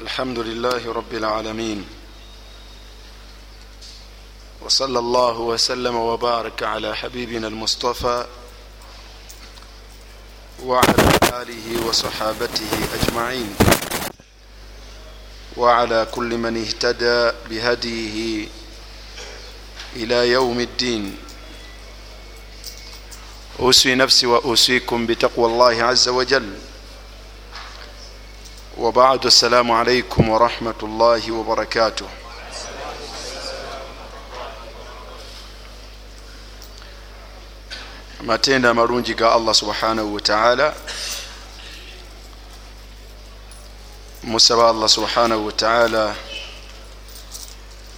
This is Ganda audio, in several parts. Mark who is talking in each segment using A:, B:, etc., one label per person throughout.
A: الحمد لله رب العالمين وصلى الله وسلم وبارك على حبيبنا المصطفى وعلى آله وصحابته أجمعين وعلى كل من اهتدى بهديه إلى يوم الدين أوسي نفسي وأوسيكم بتقوى الله عز وجل وبعد السلام عليكم ورحمة الله وبركاته. amatenda amalungi ga allah subhanahu wataala musaba allah subhanahu wataala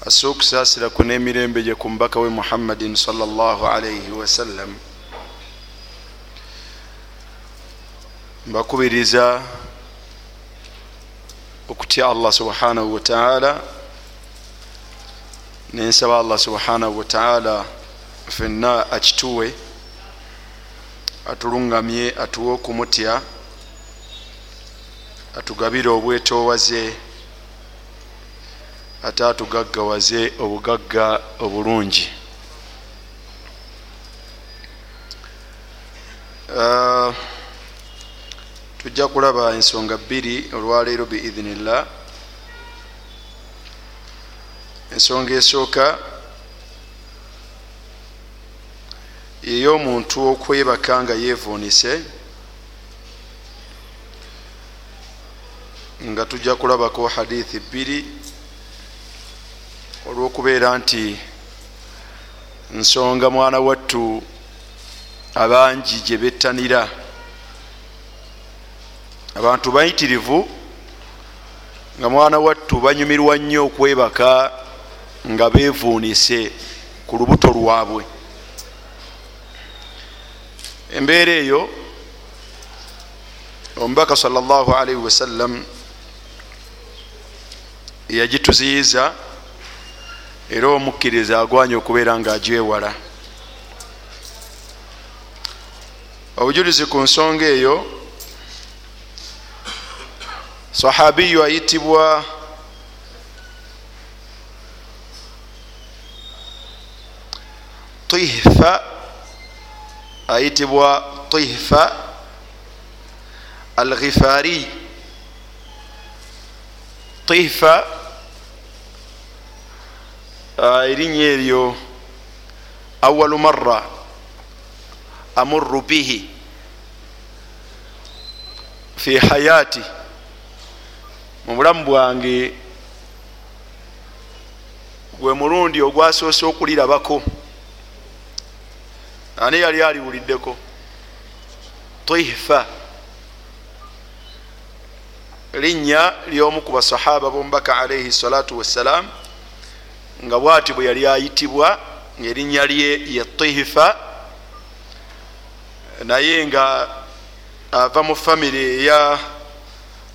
A: asse okusaasiraku n'emirembe gye ku mubaka we muhammadin salaalaihi wasallam mbakubiriza okutya allah subhanahu wataala nensaba allah subhanahu wataala fenna akituwe atulungamye atuwe okumutya atugabire obwetowaze ate atugaggawaze obugagga obulungi. Uh, tujja kulaba ensonga bbiri olwaleero biidhinillah ensonga esooka yey'omuntu okwebaka nga yevuunise nga tujja kulabako hadithi bbiri olw'okubeera nti nsonga mwana wattu abangi gye bettanira abantu bayitirivu nga mwana wattu banyumirwa nnyo okwebaka nga bevuunise ku lubuto lwabwe. Embeera eyo omubaka salllah alaihi wasallam yagituziyiza era omukkiriza agwanya okubeera nga agyewala. Obujulizi ku nsonga eyo sahabiyu ayitibwa tihfa ayitibwa tihfa alghifari. Tihfa erinnya eryo awalu marra amuru bihi fi hayati mu bulamu bwange gwe mulundi ogwasoose okulirabako ani yali aliwuliddeko? Tihfa. Linnya lyomu ku basahaba bomubaka alaihi salatu wassalam nga bwati bwe yali ayitibwa ngaerinnya lye ye tihfa. Naye nga ava mu famire eya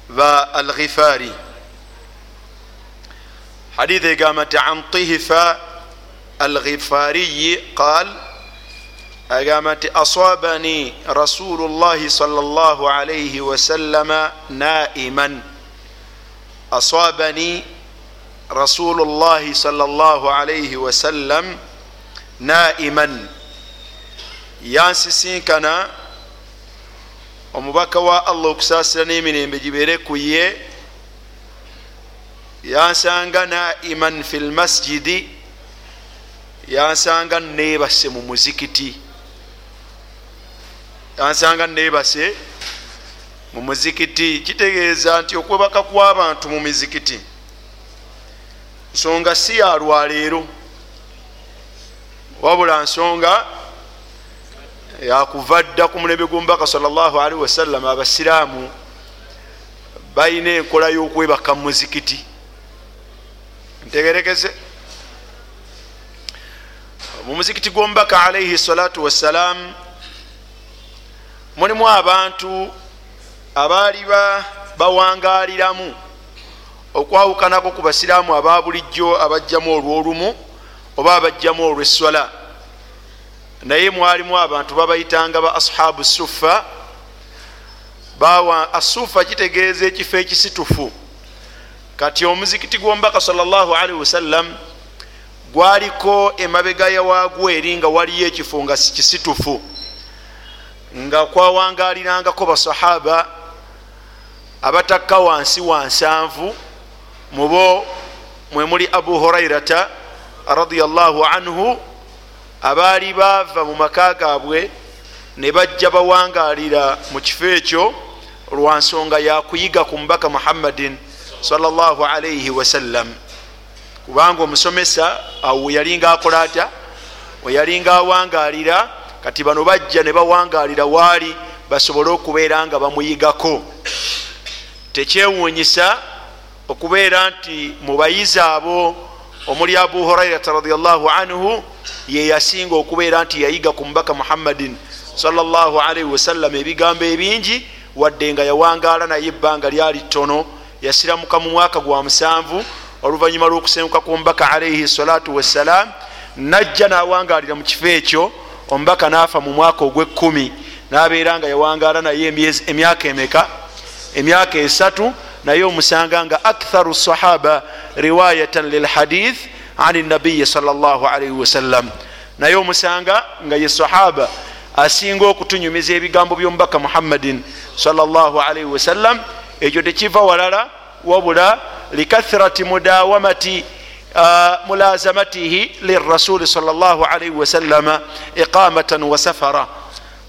A: ba alghifari. Hadithi egamba nti an tihfa alghifariyi qal agamba nti asabani rasulu llahi sal llah alaihi wasallama naiman asabani rasulu llahi sal llah alaihi wasallam naiman yansisinkana omubaka wa allah okusaasira n'emirembe gibeere ku ye yansanga naiman fi lmasjidi yansanga neebase mu muzikiti. Yansanga neebase mu muzikiti. Kitegeeza nti okwebaka kw'abantu mu mizikiti nsonga si yalwaleero wabula nsonga yakuva dda ku mulembe gw'omubaka salllahalihi wasallam abasiraamu balina enkola y'okwebaka mu muzikiti. Ntegerekeze. Mu muzikiti gw'omubaka alaihi salatu wassalamu mulimu abantu abaali bawangaliramu okwawukanako ku basiraamu aba bulijjo abajjamu olwolumu oba abajjamu olweswala naye mwalimu abantu babayitanga ba ashabu suffa bawa asufa kitegeeza ekifo ekisitufu. Kati omuzikiti gwomubaka salllahalihi wasallam gwaliko emabega yawaagwo eri nga waliyo ekifo nga kisitufu. Nga kwawangalirangako basahaba abatakka wansi wansanvu mubo mwemuli abu hurairata radiallahu anhu abaali baava mu maka gaabwe ne bajja bawangalira mu kifo ekyo lwa nsonga yakuyiga ku mubaka muhammadin salaalaihi wasallam kubanga omusomesa awo weyalinga akola ata weyalinga awangalira kati bano bajja ne bawangalira waali basobole okubeera nga bamuyigako. Tekyewuunyisa okubeera nti mu bayizi abo omuli abu hurairata radiallahu anhu ye yasinga okubeera nti yayiga ku mubaka muhammadin salaalaihi wasallam ebigambo ebingi wadde nga yawangaala naye ebbanga lyali ttono. Yasiramuka mu mwaka gwa musanvu oluvanyuma lwokusenguka ku mubaka alaihi salatu wassalam najja nawangalira mu kifo ekyo. Omubaka naafa mu mwaka ogwekumi nabeera nga yawangaala naye emyaka emeka? Emyaka esatu naye omusanga nga aktharu sahaba riwayatan lilhadith ani nabiyi salaalaihi wasallam naye omusanga nga ye sahaba asinga okutunyumiza ebigambo byomubaka muhammadin salaalaihi wasallam ekyo tekiva walala wabula likathirati mudawamati uh, mulazamatihi lirasuli salaalaihi wasallama iqamatan wa safara.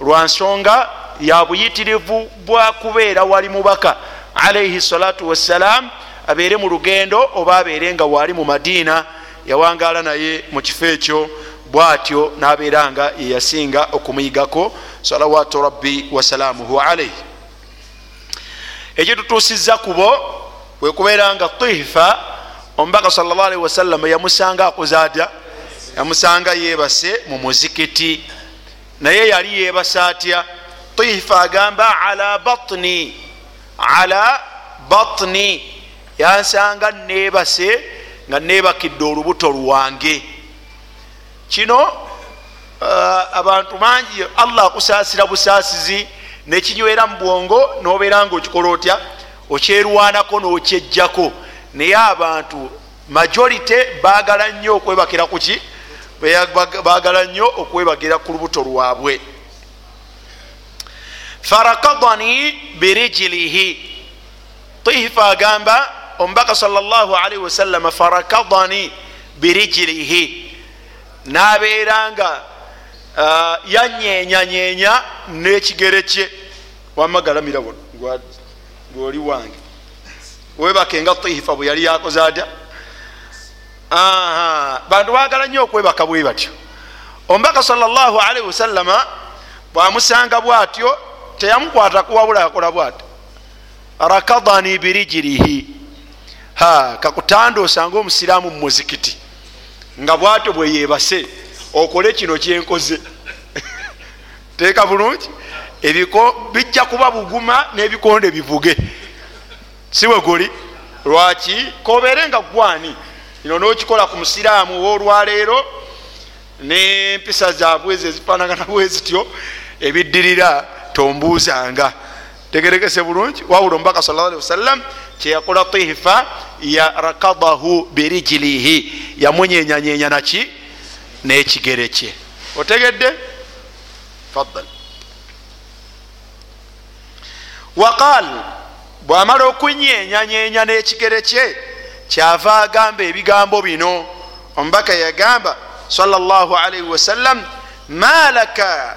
A: Lwa nsonga ya buyitirivu bwakubeera wali mubaka alaihi salatu wassalam abeere mu lugendo oba abeere nga waali mu madiina yawangala naye mu kifo ekyo bwatyo nabeera nga yeyasinga okumuyigako salawatu rabbi wasalamuhu alaihi ekitutuusiza kubo bwekubeera nga tifa omubaka salllahalihi wasallama yamusanga akoze atya yamusanga yebase mu muzikiti. Naye yali yebase atya? Tifa agamba ala batni ala batni. Yansanga nebase nga nebakidde olubuto lwange. Kino uh, abantu mangi allah akusaasira busaasizi nekinywera mu bwongo nobeera nga okikola otya? Okyerwanako nokyejjako. Naye abantu majority bagala nnyo okwebakira kuki bagala nnyo okwebagira ku lubuto lwabwe. Farakadani birijilihi tihifa agamba omubaka salllahalihi wasallama farakadani birijilihi nabeera nga uh, yanyenyanyenya nekigere kye. Wamagalamira gwoli wange. Webakenga tihifa bwe yali yakoze atya? Bantu bagala nnyo okwebaka bwe batyo. Omubaka salllahalihi wasallama bwamusanga bwatyo teyamukwata kuwabula akola bwati rakadani birijirihi kakutanda osanga omusiraamu mumuzikiti nga bwatyo bweyebase okole kino kyenkoze teeka bulungi? Ebiko bijja kuba buguma n'ebikonde bivuge. Siwe guli? Lwaki? Kobeere nga gwani kino nokikola ku musiraamu wolwaleero nempisa zaabwe ezo ezifanagana bwe zityo ebiddirira tombuuzanga tegerekese bulungi wabula omubaka sa ali wasallam kyeyakola tihifa ya rakadahu birijilihi yamunyenyanyenya naki nekigere kye otegedde? Fadal waqal bwamala okunyenyanyenya nekigere kye kyava agamba ebigambo bino. Omubaka yagamba sallallahu alaihi wasallam malaka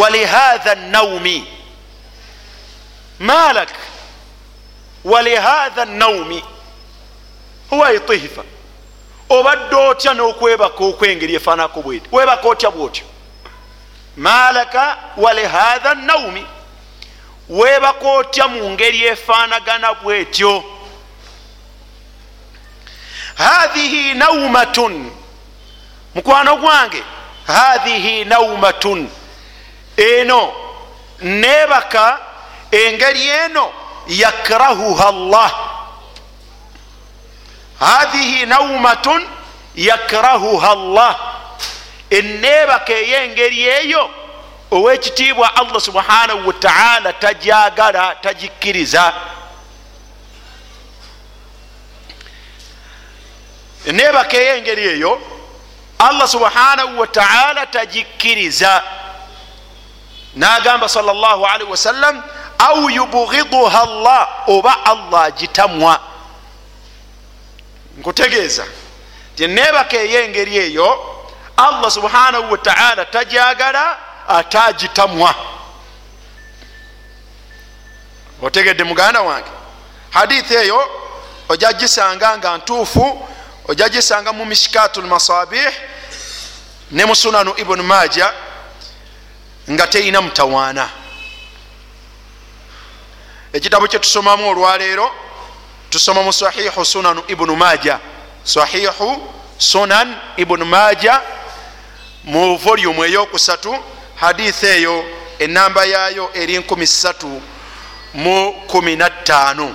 A: walihatha naumi malak walihatha naumi huwa itihifa obadde otya n'okwebaka okwengeri efaanako bweti webaka otya bwotyo malaka walihatha naumi webaka otya mu ngeri efaanagana bwetyo hathihi naumatun mukwano gwange hathihi naumatun eno nebaka engeri eno yakrahuha llah hathihi naumatun yakrahuha llah enebaka eyengeri eyo owekitiibwa allah subhanahu wataala tajagala tagikkiriza. Nebakeyo engeri eyo allah subhanahu wataala tagikkiriza. Nagamba salllahalihi wasallam au yubghiduha llah oba allah agitamwa. Nkutegeeza. Ti nebakeyo engeri eyo allah subhanahu wataala tajagala ate agitamwa otegedde muganda wange. Hadithi eyo ojja gisanga nga ntuufu ojja gisanga mu mishikatu lmasabih ne mu sunanu ibunu maja nga teyina mutawaana ekitabo kyetusomamu olwaleero tusoma mu sahihu sunanu ibunu maja sahihu sunan ibunu maja mu volumu eyokusatu hadithi eyo enamba yayo eri 13 mu 15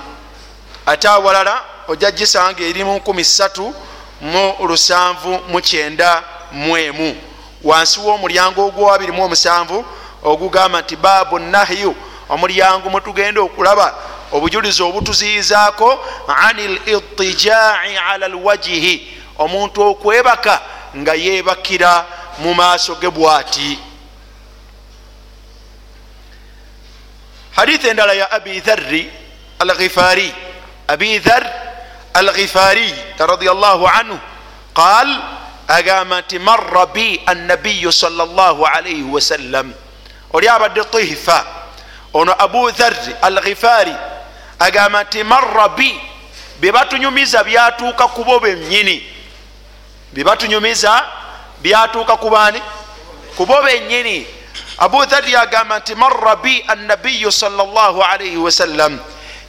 A: ate awalala ojja gisanga eri mu 13 mu 79 mwemu wansi w'omulyango ogwabirimu omusanvu ogugamba nti baabu nahyu omulyango mwetugenda okulaba obujulizi obutuziyizaako ani litijai ala lwajihi omuntu okwebaka nga yebakira mu maaso ge bwati. Hadithi endala ya abi dharri alghifari abi dhar alghifari radiallahu anhu qal agamba nti marra bi annabiyu salllah alaihi wasallam oli abadde tihifa ono abu dharri alghifari agamba nti marra bi byebatunyumiza byatuuka kubo bennyini. Byebatunyumiza byatuuka kubani kubo bennyini. Abu dharri agamba nti marra bi annabiyu salllah alaihi wasallam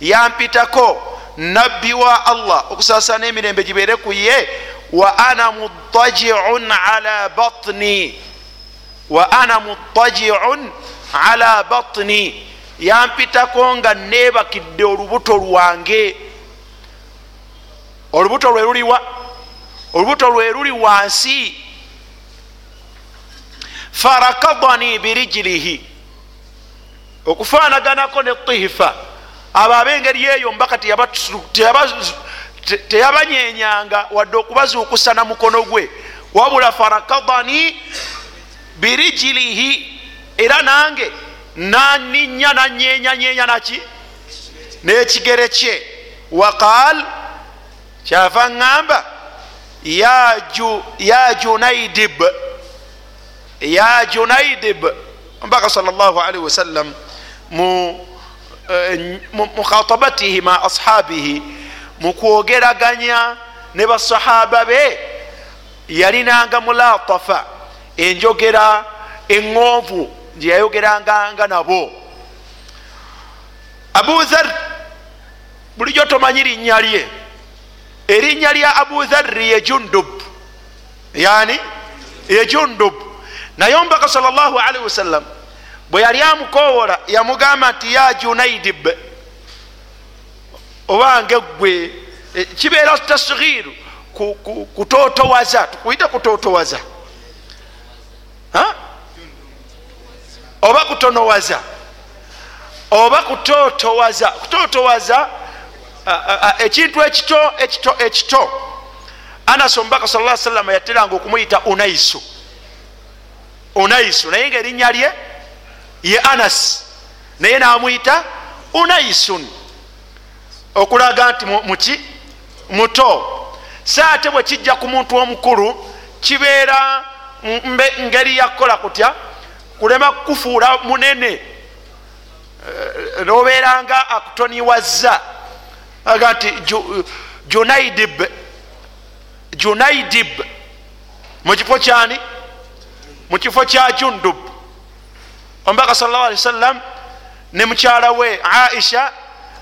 A: yampitako nabbi wa allah okusaasana emirembe gibeere ku ye wa ana mutajiun ala batni. Wa ana mutajiun ala batni yampitako nga nebakidde olubuto lwange. Olubuto lwe luliwa olubuto lwe luli wansi. Farakadani birijilihi okufaanaganako ne tihifa abo abengeri eyo mbaka teyabanyenyanga wadde okubazuukusa na mukono gwe. Wabula farakadani birijilihi era nange naninya nanyenyanyenya naki? N'ekigere kye. Waqal kyava ŋŋamba ya junaidib ya junaidib mbaka salllahalihi wasallam mu mukhatabatihi ma ashabihi mukwogeraganya ne basahaba be yalinanga mulatafa enjogera eŋŋonvu gyeyayogeranganga nabo abu dhar bulijjo tomanyi linnya lye erinnya lya abu dharri ye jundub. Yani ye jundub. Naye omubaka salllahalihi wasallam bwe yali amukowola yamugamba nti ya junaidib. Obange gwe kibeera tasghiru kutotowaza tukuyite kutotowaza oba kutonowaza. Oba kutotowaza. Kutotowaza ekintu ekito ekito ekito. Anas omubaka sa salama yateranga okumuyita unaisu. Unaisu naye nga erinnya lye ye anas. Naye namuyita unaisun. Okulaga nti muki muto. Saate bwe kijja ku muntu omukulu kibeera ngeri yakukola kutya kulema kufuula munene. Nobeeranga akutoniwazza aga nti junaidib junaidib mukifo kyani? Mukifo kya jundub. Omubaka sal llah ali wasallam ne mukyala we aisha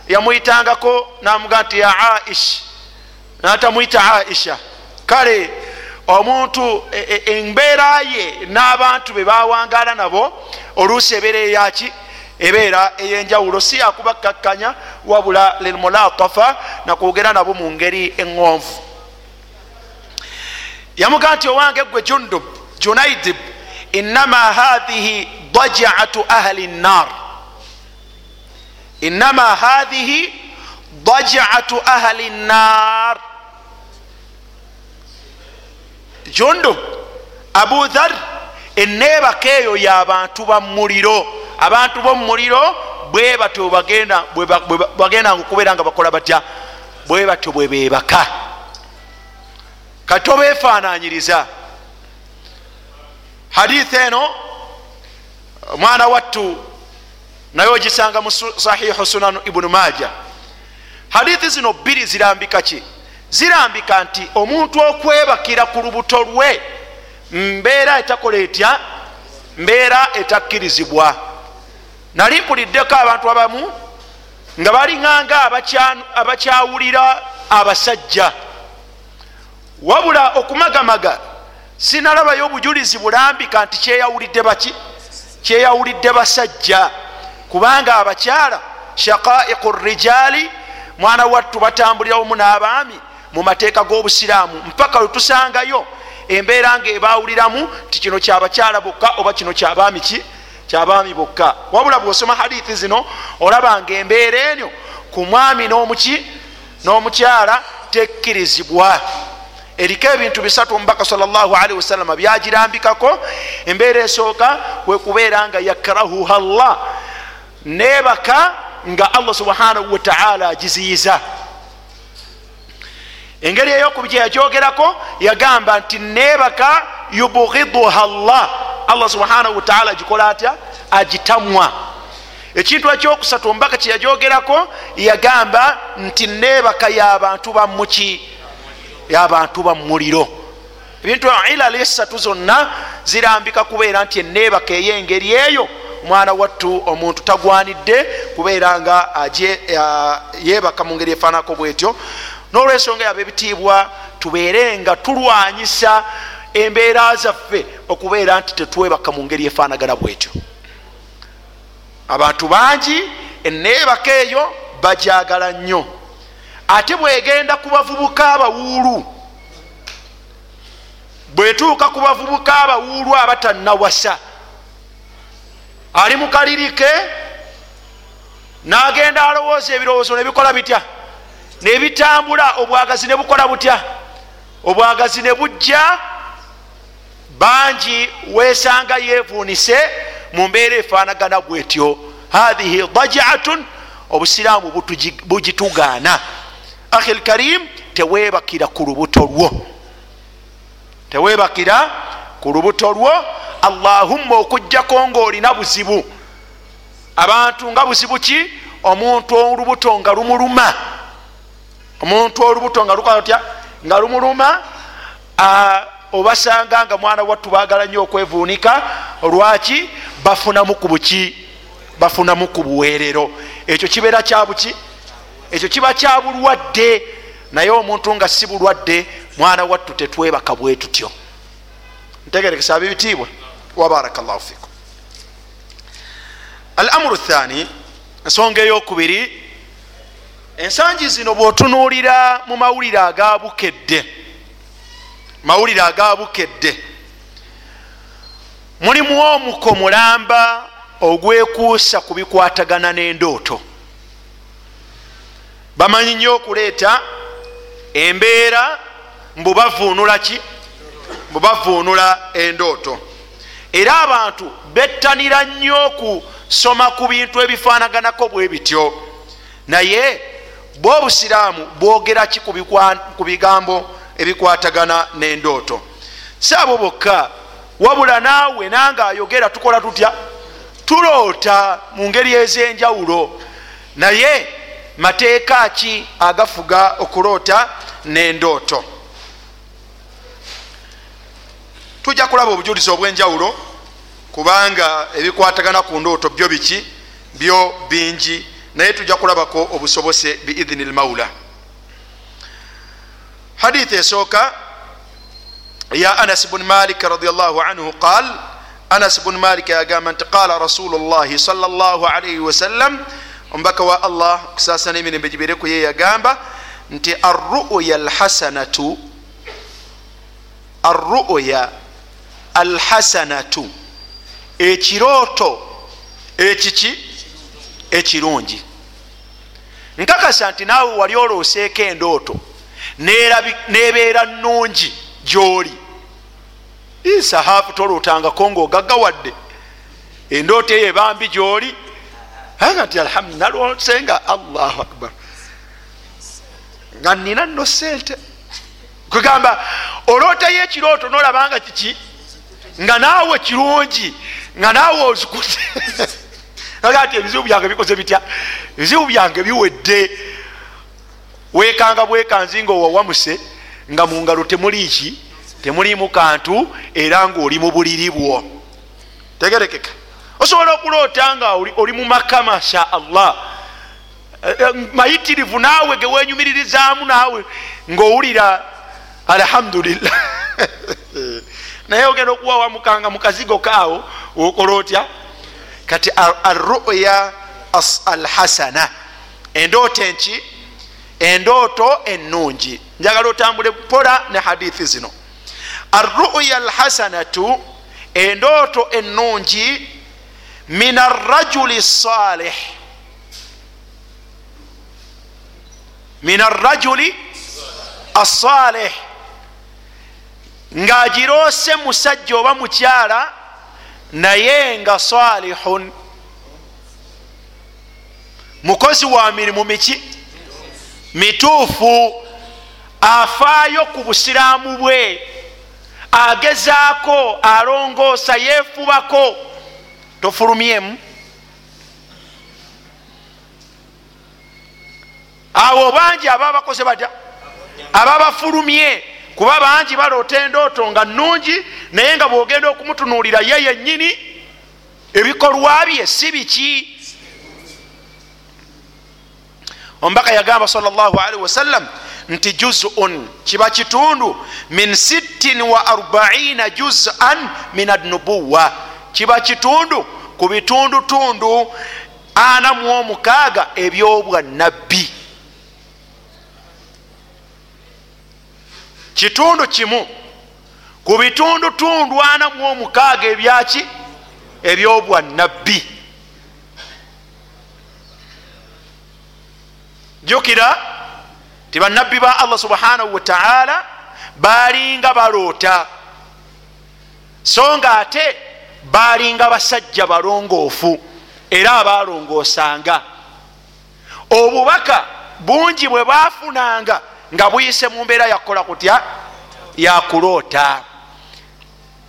A: yamuyitangako namuga nti ya aish. Natamuyita aisha. Kale omuntu embeera ye n'abantu be bawangala nabo oluusi ebeera eyaki? Ebeera eyenjawulo. Si yakubakkakkanya wabula lilmulatafa nakwogera nabo mu ngeri eŋŋonvu. Yamuga nti owange gwe jundub junaidib inama hathihi dajaatu ahli nnar inama hathihi dajaatu ahli nnar jundu abu dhar eneebaka eyo y'abantu bamuliro abantu bomuliro bwe batyo bagendanga okubeera nga bakola batya? Bwe batyo bwe bebaka kati obeefaananyiriza hadith eno omwana wattu naye ogisanga mu sahihu sunanu ibunu maja hadithi zino bbiri zirambika ki zirambika nti omuntu okwebakira ku lubuto lwe mbeera etakola etya? Mbeera etakkirizibwa nali mpuliddeko abantu abamu nga balinganga abakyawulira abasajja. Wabula okumagamaga sinalabayo obujulizi bulambika nti kyeyawulidde baki? Kyeyawulidde basajja. Kubanga abakyala shaqaiqu rijaali mwana wattu batambulirawomu n'abaami mu mateeka g'obusiraamu mpaka lwetusangayo embeera nga ebawuliramu ti kino kyabakyala bokka oba kino kyabaami ki? Kyabaami bokka. Wabula bwosoma hadithi zino olabanga embeera enyo ku mwami n'omuki n'omukyala tekkirizibwa. Eriko ebintu bisatu omubaka salli wasalama byagirambikako embeera esooka kwekubeera nga yakrahuha llah nebaka nga allah subhanahu wataala agiziyiza engeri eyokubi kyeyakyogerako yagamba nti nebaka yubghiduha llah allah subhanahu wataala agikola atya? Agitamwa. Ekintu ekyokusatu omubaka kyeyagyogerako yagamba nti nebaka yabantu bamuki yabantu bamuliro ebintu ilali esatu zonna zirambika kubeera nti enebaka eyengeri eyo omwana wattu omuntu tagwanidde kubeera nga yebaka mu ngeri efaanako bwetyo n'olwensonga yaba ebitiibwa tubeere nga tulwanyisa embeera zaffe okubeera nti tetwebaka mu ngeri efaanagana bwetyo. Abantu bangi enebaka eyo bajagala nnyo. Ate bwegenda ku bavubuka abawuulu bwetuuka ku bavubuka abawuulu abatannawasa ali mu kalirike n'agenda alowooza ebirowoozo nebikola bitya nebitambula obwagazi ne bukola butya? Obwagazi ne bujja? Bangi wesanga yevuunise mu mbeera efaanagana bwetyo hathihi dajaatun obusiraamu bugitugaana. Ahi lkarim tewebakira ku lubuto lwo. Tewebakira ku lubuto lwo. Allahumma okugjako ngaolina buzibu. Abantu nga buzibu ki? Omuntu olubuto nga lumuluma omuntu olubuto nga lukatya nga lumuluma obasanga nga mwana wattu bagala nnyo okwevuunika olwaki bafunamu ku buki bafunamu ku buweerero. Ekyo kibeera kyabuki ekyo kiba kya bulwadde naye omuntu nga si bulwadde mwana wattu tetwebaka bwe tutyo. Ntegerekesa abebitiibwa. Wabaraka llahu fikum al amuru thani ensonga eyokubiri ensangi zino bwotunuulira mu mawulire agabukedde mawulire agabukedde mulimu omuko mulamba ogwekuusa ku bikwatagana n'endooto. Bamanyi nnyo okuleeta embeera mbubavuunula ki? Mbubavuunula endooto. Era abantu bettanira nnyo okusoma ku bintu ebifaanaganako bwe bityo. Naye bwe obusiraamu bwogera ki ku bigambo ebikwatagana n'endooto? Si abo bokka wabula naawe nange ayogera tukola tutya? Tuloota mu ngeri ez'enjawulo. Naye mateeka ki agafuga okuloota n'endooto? Tujja kulaba obujulizi obw'enjawulo kubanga ebikwatagana ku ndooto byo biki? Byo bingi naye tujja kulabako obusobose biidhini lmaula hadithi esooka ya anas bun malik radiallahu anhu qal anas bun malik yagamba nti qala rasulu llahi sal llah alaihi wasallam omubaka wa allah kusasana emirembe gibereku ye yagamba nti arruya alhasanatu arruya alhasanatu ekirooto ekiki? Ekirungi nkakasa nti naawe wali olooseeko endooto nebeera nungi gyoli. Sahaafu tolootangako ngaogaggawadde endoota eyo ebambi gyoli. Anga ti alhamdu nalwosenga allahu akbar. Nga nina nno sente kugamba olootayo ekirooto nolabanga kiki? Nga naawe kirungi nga naawe ozikute aga ti ebizibu byange bikoze bitya? Ebizibu byange biwedde. Wekanga bwekanzi nga owawamuse nga mungalo temuli ki? Temulimu kantu era ngaoli mu buliri bwo. Tegerekeka. Osobola okuloota nga oli mu maka masha allah. Eh, eh, mayitirivu naawe gewenyumiririzaamu naawe ngaowulira alhamdulillah. Naye ogenda okuwawamukanga mukazigo kaawo okola otya kati arruya alhasana. Endooto enki endooto ennungi. Njagala otambule pola ne hadithi zino. Arruya alhasanatu endooto ennungi min arrajuli salih min arrajuli assalih ng'agiroose musajja oba mukyala naye nga salihun mukozi wa mirimu miki? Mituufu. Afaayo ku busiraamu bwe. Agezaako alongoosa yeefubako. Tofulumyemu awo bangi aba bakoze batya? Aba bafulumye kuba bangi baloota endooto nga nungi naye nga bwogenda okumutunuulira ye yennyini ebikolwa bye si biki? Omubaka yagamba salllahalihi wasallam nti juzun kiba kitundu min 640 juzan min adnubuwa kiba kitundu ku bitundutundu ana mu omukaaga ebyobwanabbi kitundu kimu. Ku bitundutundu ana mu omukaaga ebyaki? Ebyobwanabbi jukira ti bannabbi ba allah subhanahu wataala balinga baloota. So nga ate balinga basajja balongoofu era abalongoosanga obubaka bungi bwe bafunanga nga buyise mu mbeera yakukola kutya? Yakuloota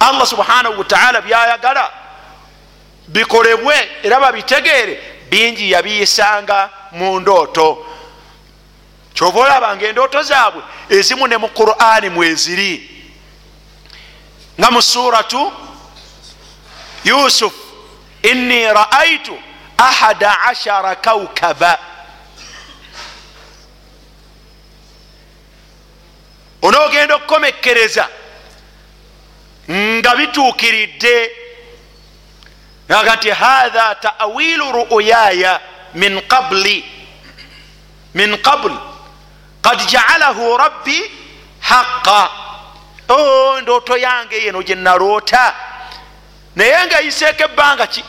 A: allah subhanahu wataala byayagala bikolebwe era babitegeere bingi yabiyisanga mu ndooto. Kyova olabanga endooto zaabwe ezimu ne mu qurani mweziri nga mu suratu yusuf inni raaitu ahada ashara kaukaba onoogenda okukomekkereza nga bituukiridde aga nti hatha tawilu ruuyaya min qabli min qabl kad jaalahu rabbi haqa o oh, ndooto yange yeno gyenaloota naye nga yiseeko ebbanga ki?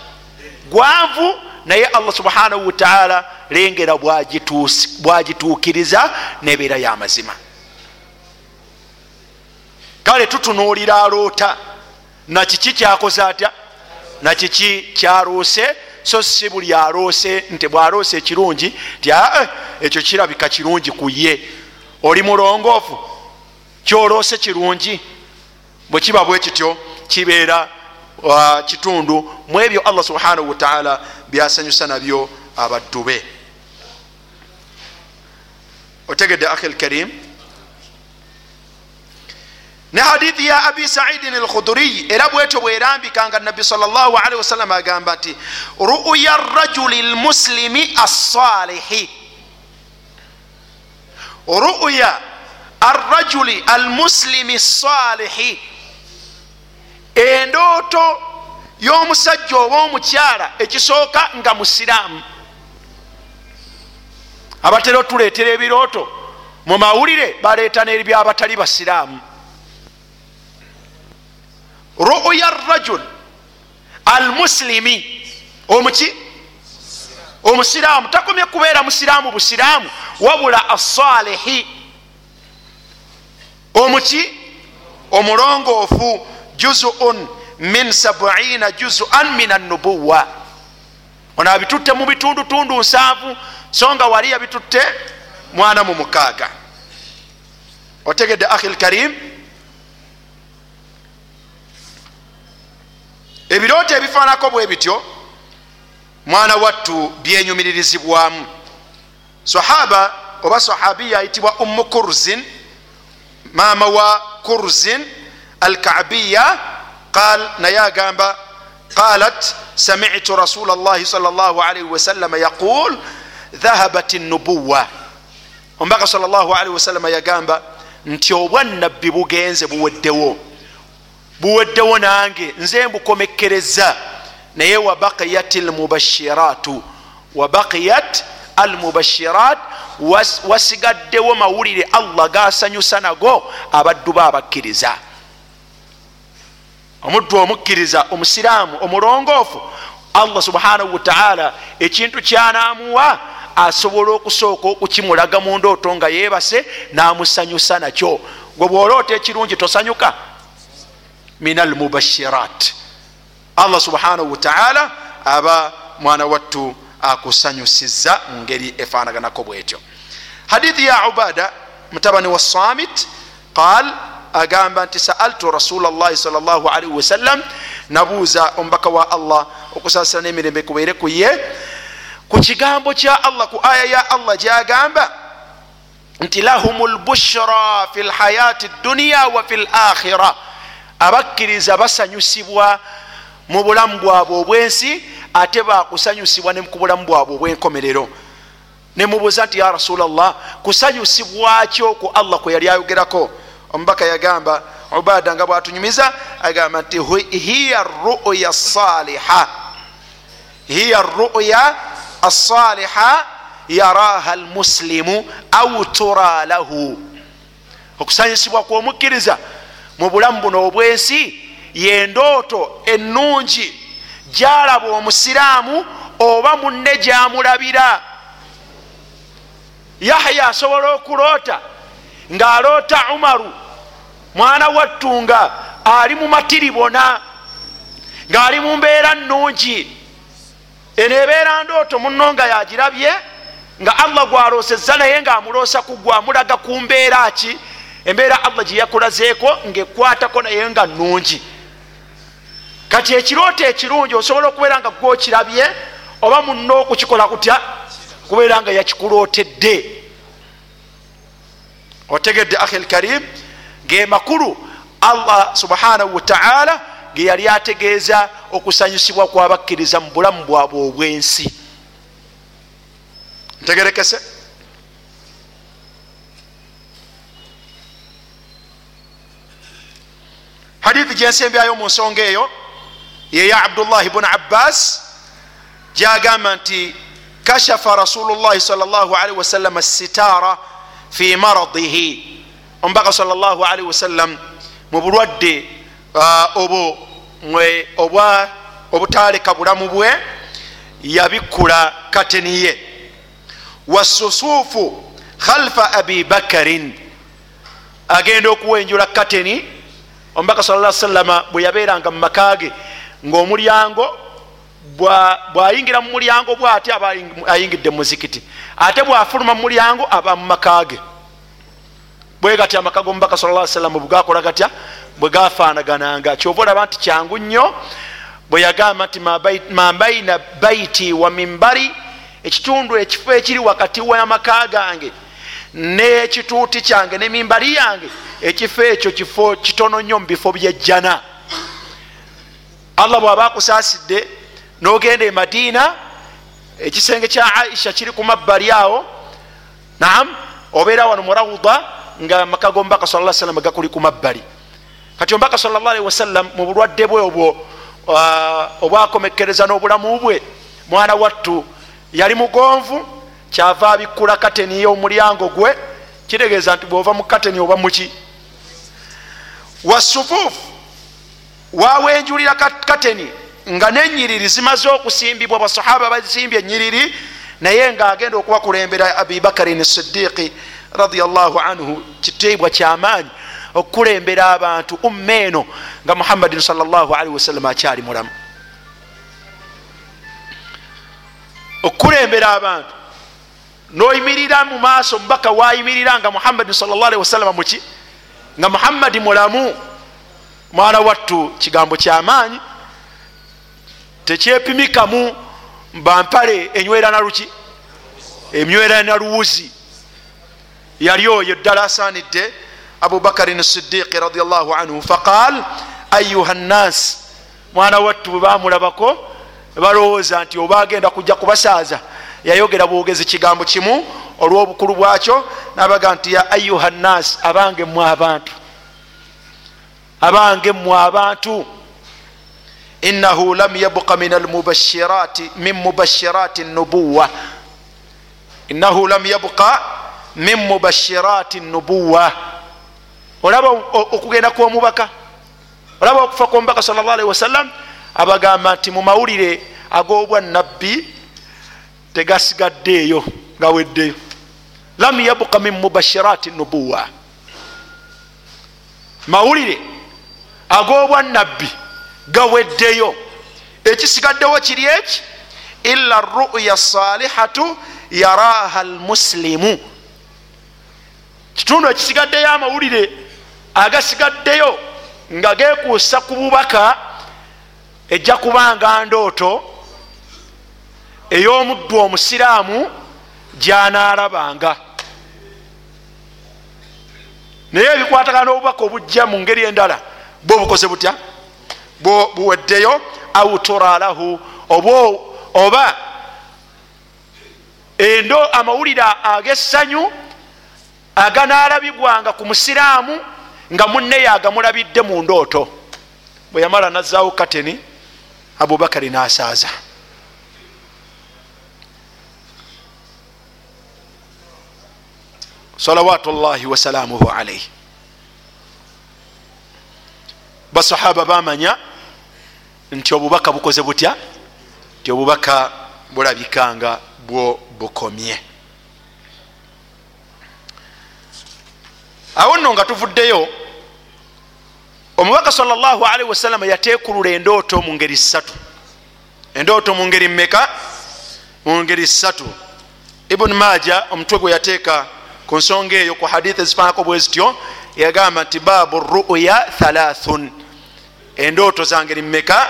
A: Gwanvu naye allah subhanahu wataala lengera bwagituukiriza nebeera yamazima kale tutunuulira aloota nakiki kyakoze atya? Nakiki kyaroose so si buli aroose nti bwaroose ekirungi ti aa ekyo kirabika kirungi ku ye. Oli mulongoofu? Kyoroose kirungi? Bwe kiba bwe kityo kibeera uh, kitundu. Mu ebyo allah subhanahu wataala byasanyusa nabyo abaddu be. Otegedde akhi lkarim ne hadithi ya abi saidin alkhuduriyi era bwetyo bwerambikanga nabbi salli wasallam agamba nti ruya rajuli lmuslimi assalihi. Ruya arrajuli almuslimi salihi endooto y'omusajja oba omukyala ekisooka nga musiraamu. Abatera otuleetera ebirooto mu mawulire baleeta n'ebyabatali basiraamu ruya rajul almuslimi omuki omusiraamu takomye kubeera musiraamu busiraamu wabula assalihi omuki omulongoofu juzun min sabuina juzuan min annubuwa ono abitutte mu bitundutundu nsanvu so nga wali yabitutte mwana mu mukaaga otegedde ahi lkarim ebirooto ebifaanako bwe bityo mwana wattu byenyumiririzibwamu. Sahaba oba sahabiya ayitibwa ummu kurzin maama wa kurzin alkabiya qal naye agamba qalat samitu rasula llahi sal llah alaihi wasalama yaqul dhahabat nubuwa omubaka sal llah alaihi wasalama yagamba nti obwannabbi bugenze buweddewo buweddewo nange nze mbukomekkereza naye wabaqiyat almubashiratu wabaqiyat almubashirat wasigaddewo mawulire allah gasanyusa nago abaddu be abakkiriza omuddu omukkiriza omusiraamu omulongoofu allah subhanahu wataala ekintu kyanamuwa asobola okusooka okukimulaga mu ndooto nga yeebase namusanyusa nakyo. Gwe bwoloota ekirungi tosanyuka min almubashirat allah subhanahu wataala aba mwana wattu akusanyusiza mu ngeri efanaganako bwetyo. Hadithi ya ubada mutabani wa samit qal agamba nti saaltu rasula llahi sal llah alaihi wasallam nabuuza omubaka wa allah okusasira n'emirembe kubeere ku ye ku kigambo kya allah ku aya ya allah gyagamba nti lahum lbushra fi lhayati dduniya wa fi lakhira abakkiriza basanyusibwa mu bulamu bwabwe obwensi ate bakusanyusibwa ne ku bulamu bwabwe obwenkomerero. Nemubuuza nti ya rasula llah kusanyusibwakyo ku allah kwe yali ayogerako? Omubaka yagamba ubada nga bwatunyumiza agamba nti hiya ruya saliha hiya ruya asaliha yaraha almuslimu au tura lahu. Okusanyusibwa kwomukkiriza mu bulamu buno obwensi yendooto ennungi. Gyalaba omusiraamu oba munne gyamulabira. Yahya asobola okuloota ng'aloota umaru mwana wattunga ali mu matiribona ng'ali mu mbeera nnungi. Eno ebeera ndooto munno nga yagirabye nga allah gwaloosezza naye ng'amuloosa ku gwamulaga ku mbeera ki embeera allah gye yakulazeeko ng'ekwatako naye nga nnungi. Kati ekirooto ekirungi osobola okubeera nga gwokirabye oba munno okukikola kutya? Kubeera nga yakikulootedde otegedde ahi lkarim ge makulu allah subhanahu wataala ge yali ategeeza okusanyusibwa kwabakkiriza mu bulamu bwabwe obwensi. Ntegerekese hadithi gyensembyayo mu nsonga eyo. Yeya abdullahi bunu abbas gyagamba nti kashafa rasulu llahi sal llah alihi wasallam sitara fi maradihi. Omubaka sal llah alihi wasallam mu bulwadde obwo obwa obutaleka bulamu bwe yabikkula kateni ye. Wasusuufu khalfa abi bakarin agenda okuwenjula kateni omubaka sa salama bwe yabeeranga mu makage ngaomulyango bwayingira mu mulyango bwate aba ayingidde mumuzikiti ate bwafuluma mu mulyango aba mu makage bwe gatya amaka gomubaka sa salama bwegakola gatya? Bwe gafanagananga kyova olaba nti kyangu nnyo bwe yagamba nti ma baina baiti wa mimbari ekitundu ekifo ekiri wakati wamaka gange nekituuti kyange ne mimbari yange ekifo ekyo kifo kitono nnyo mu bifo byejjana. Allah bwaba akusaasidde nogenda e madiina ekisenge kya aisha kiri ku mabbali awo. Naam obeera wano murawuda nga amaka gomubaka sa salama gakuli ku mabbali. Kati omubaka salli wasallam mu bulwadde bwe obwo obwakomekkereza n'obulamu bwe mwana wattu yali mugonvu kyava abikkula kateni y'omulyango gwe kitegeeza nti bwova mu kateni oba muki wasufuufu. Wawenjulira kateni nga nenyiriri zimaze okusimbibwa basahaba bazimbye enyiriri naye ngaagenda okubakulembera abibakarin sidiiki radiallahu anhu kitiibwa kyamaanyi okukulembera abantu umma eno nga muhammadin salllahalihi wasallama akyali mulamu. Okukulembera abantu noyimirira mu maaso mubaka wayimirira nga muhammadin salllahalihi wasallama muki nga muhammadi mulamu mwana wattu kigambo kyamaanyi tekyepimikamu bampale enywera naluki emywera naluwuzi yali oyo ddala asaanidde abubakarin sidiqi radiallahu anhu faqal ayuha nnas mwana wattu bwe bamulabako balowooza nti oba agenda kujja kubasaaza yayogera bwogezi kigambo kimu olw'obukulu bwakyo nabaga nti ya ayuha nnas abange mmwe abantu. Abange mmwe abantu. Inahu lam yabqa min almubashirati min mubashirati nubuwa inahu lam yabqa min mubashirati nubuwa olaba okugenda kwomubaka? Olaba okufa kwomubaka sal llah alihi wasallam abagamba nti mu mawulire ag'obwa nabbi tegasigaddeeyo gaweddeyo lam yabqa min mubashirati nubuwa. Mawulire ag'obwa nabbi gaweddeyo ekisigaddewo kiri eki? Ila ruya salihatu yaraha almuslimu. Kitundu ekisigaddeyo amawulire agasigaddeyo nga gekuusa ku bubaka ejja kubanga ndooto ey'omuddu omusiraamu gyanaalabanga. Naye ebikwatagana n'obubaka obujja mu ngeri endala bwe obukoze butya? Buweddeyo au turalahu oba endo amawulire ag'essanyu aganaalabibwanga ku musiraamu nga munneyo agamulabidde mu ndooto. Bwe yamala nazaawo kateni abubakari n'asaaza salawatu llahi wasalaamuhu alaihi basahaba bamanya nti obubaka bukoze butya? Nti obubaka bulabikanga bwo bukomye. Awo nno nga tuvuddeyo omubaka salllahalihi wasallama yatekulula endooto mu ngeri ssatu. Endooto mu ngeri mmeka? Mu ngeri ssatu. Ibuni maja omutwe gwe yateeka ku nsonga eyo ku hadithi ezifanako bwe zityo yagamba nti baabu ruya thalathun. Endooto zangeri mmeka?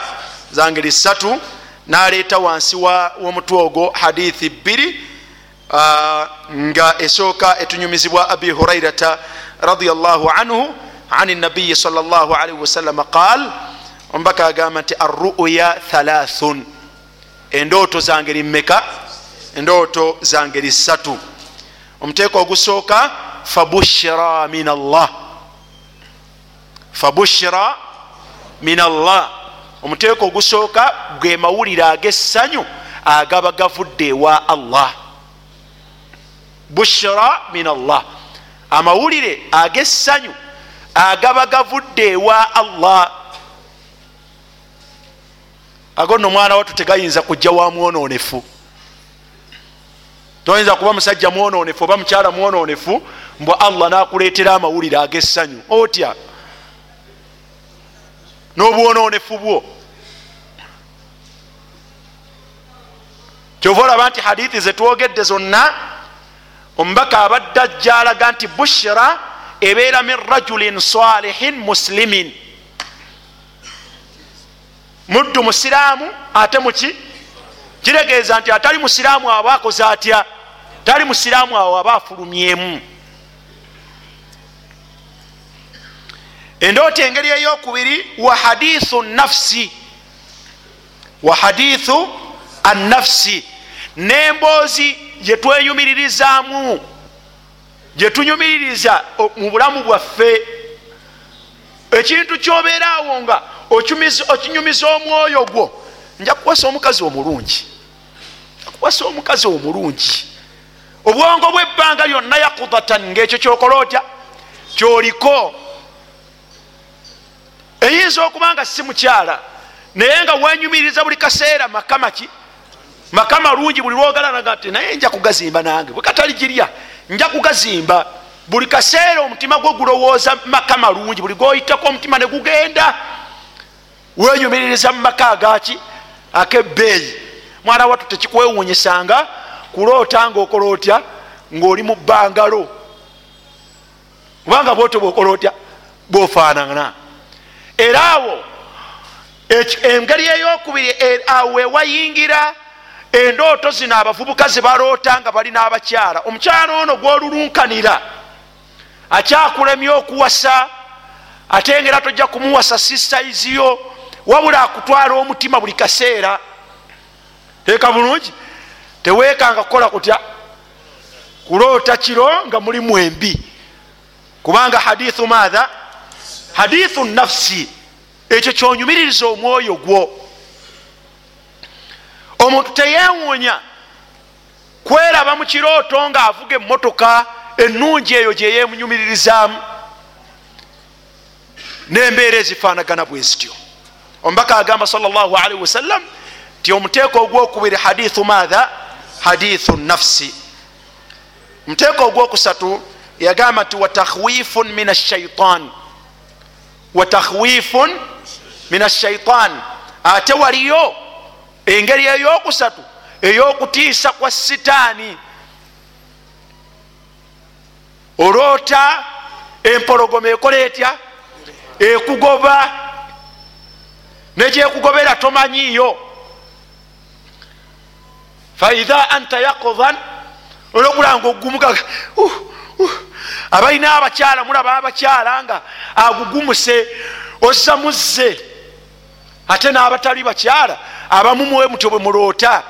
A: Zangeri ssatu. Naleeta wansi w'omutwe ogwo hadithi bbiri. Nga esooka etunyumizibwa abi hurairata radiallahu anhu an nabiyi sal llah alaihi wasallama qaal omubaka agamba nti arruya thalathun. Endooto zangeri mmeka? Endooto zangeri ssatu omuteeko ogusooka fabushira min allah fabushira min allah omuteeko ogusooka ge mawulire ag'essanyu agaba gavudde ewa allah. Bushira min allah amawulire ag'essanyu agaba gavudde ewa allah. Ago nno omwana wattu tegayinza kujja wa mwononefu toyinza kuba musajja mwononefu oba mukyala mwononefu mbwe allah nakuleetera amawulire ag'essanyu. Otya? N'obwononefu bwo. Kyova olaba nti hadithi zetwogedde zonna omubaka abadde ajja alaga nti bushira ebeera min rajulin salihin muslimin. Muddu musiraamu ate muki kiregeeza nti atali musiraamu aba akoze atya tali musiraamu awo aba afulumyemu endoota engeri eyokubiri wa hadithu nafsi. Wa hadithu annafsi. Nemboozi gyetweyumiririzaamu gyetunyumiririza mu bulamu bwaffe. Ekintu kyobeeraawo nga okinyumiza omwoyo gwo. Nja kuwasa omukazi omulungi. Kuwasa omukazi omulungi obwongo bwebbanga lyonna yakudatan ngaekyo kyokola otya? Kyoliko? Eyinza okuba nga si mukyala naye nga wenyumiriza buli kaseera makamaki makama lungi buli lwogalanaga nti naye nja kugazimba nange bwe katali girya nja kugazimba. Buli kaseera omutima gwe gulowooza maka malungi buli goyitako omutima ne gugenda. Wenyumiririza mu maka agaki akebbeeyi mwana wattu tekikwewunyisanga kuloota ngaokola otya ngaoli mu bbangalo. Kubanga bwoto bwokola otya bwofaanana era awo engeri eyokubiri e, awo wewayingira endooto zino abavubuka zebaloota nga bali n'abakyala. Omukyala ono gwolulunkanira akyakulemya okuwasa ate ngera tojja kumuwasa sisaiziyo wabula akutwala omutima buli kaseera. Teeka bulungi teweekanga kukola kutya? Kuloota kiro nga mulimu embi kubanga hadithu maatha hadithu nafsi. Ekyo kyonyumiririza omwoyo gwo. Omuntu teyewuunya kweraba mu kirooto ngaavuga emmotoka ennungi eyo gyeyemunyumiririzaamu n'embeera ezifaanagana bwe zityo. Omubaka agamba salllahalihi wasallam ti omuteeko ogwokubiri hadithu maatha hadithu nafsi. Omuteeko ogwokusatu yagamba nti watakhwifun min ashaitan watakhwifun min ashaitan ate waliyo engeri eyokusatu eyokutiisa kwa sitaani. Oloota empologoma ekola etya ekugoba nekyekugobera tomanyiyo faidha anta yakodan olwokulanga ogumuka uh, uh. abalina abakyala mulaba abakyala nga agugumuse ozza muzze ate n'abatali bakyala abamumuwe mutyo bwe muloota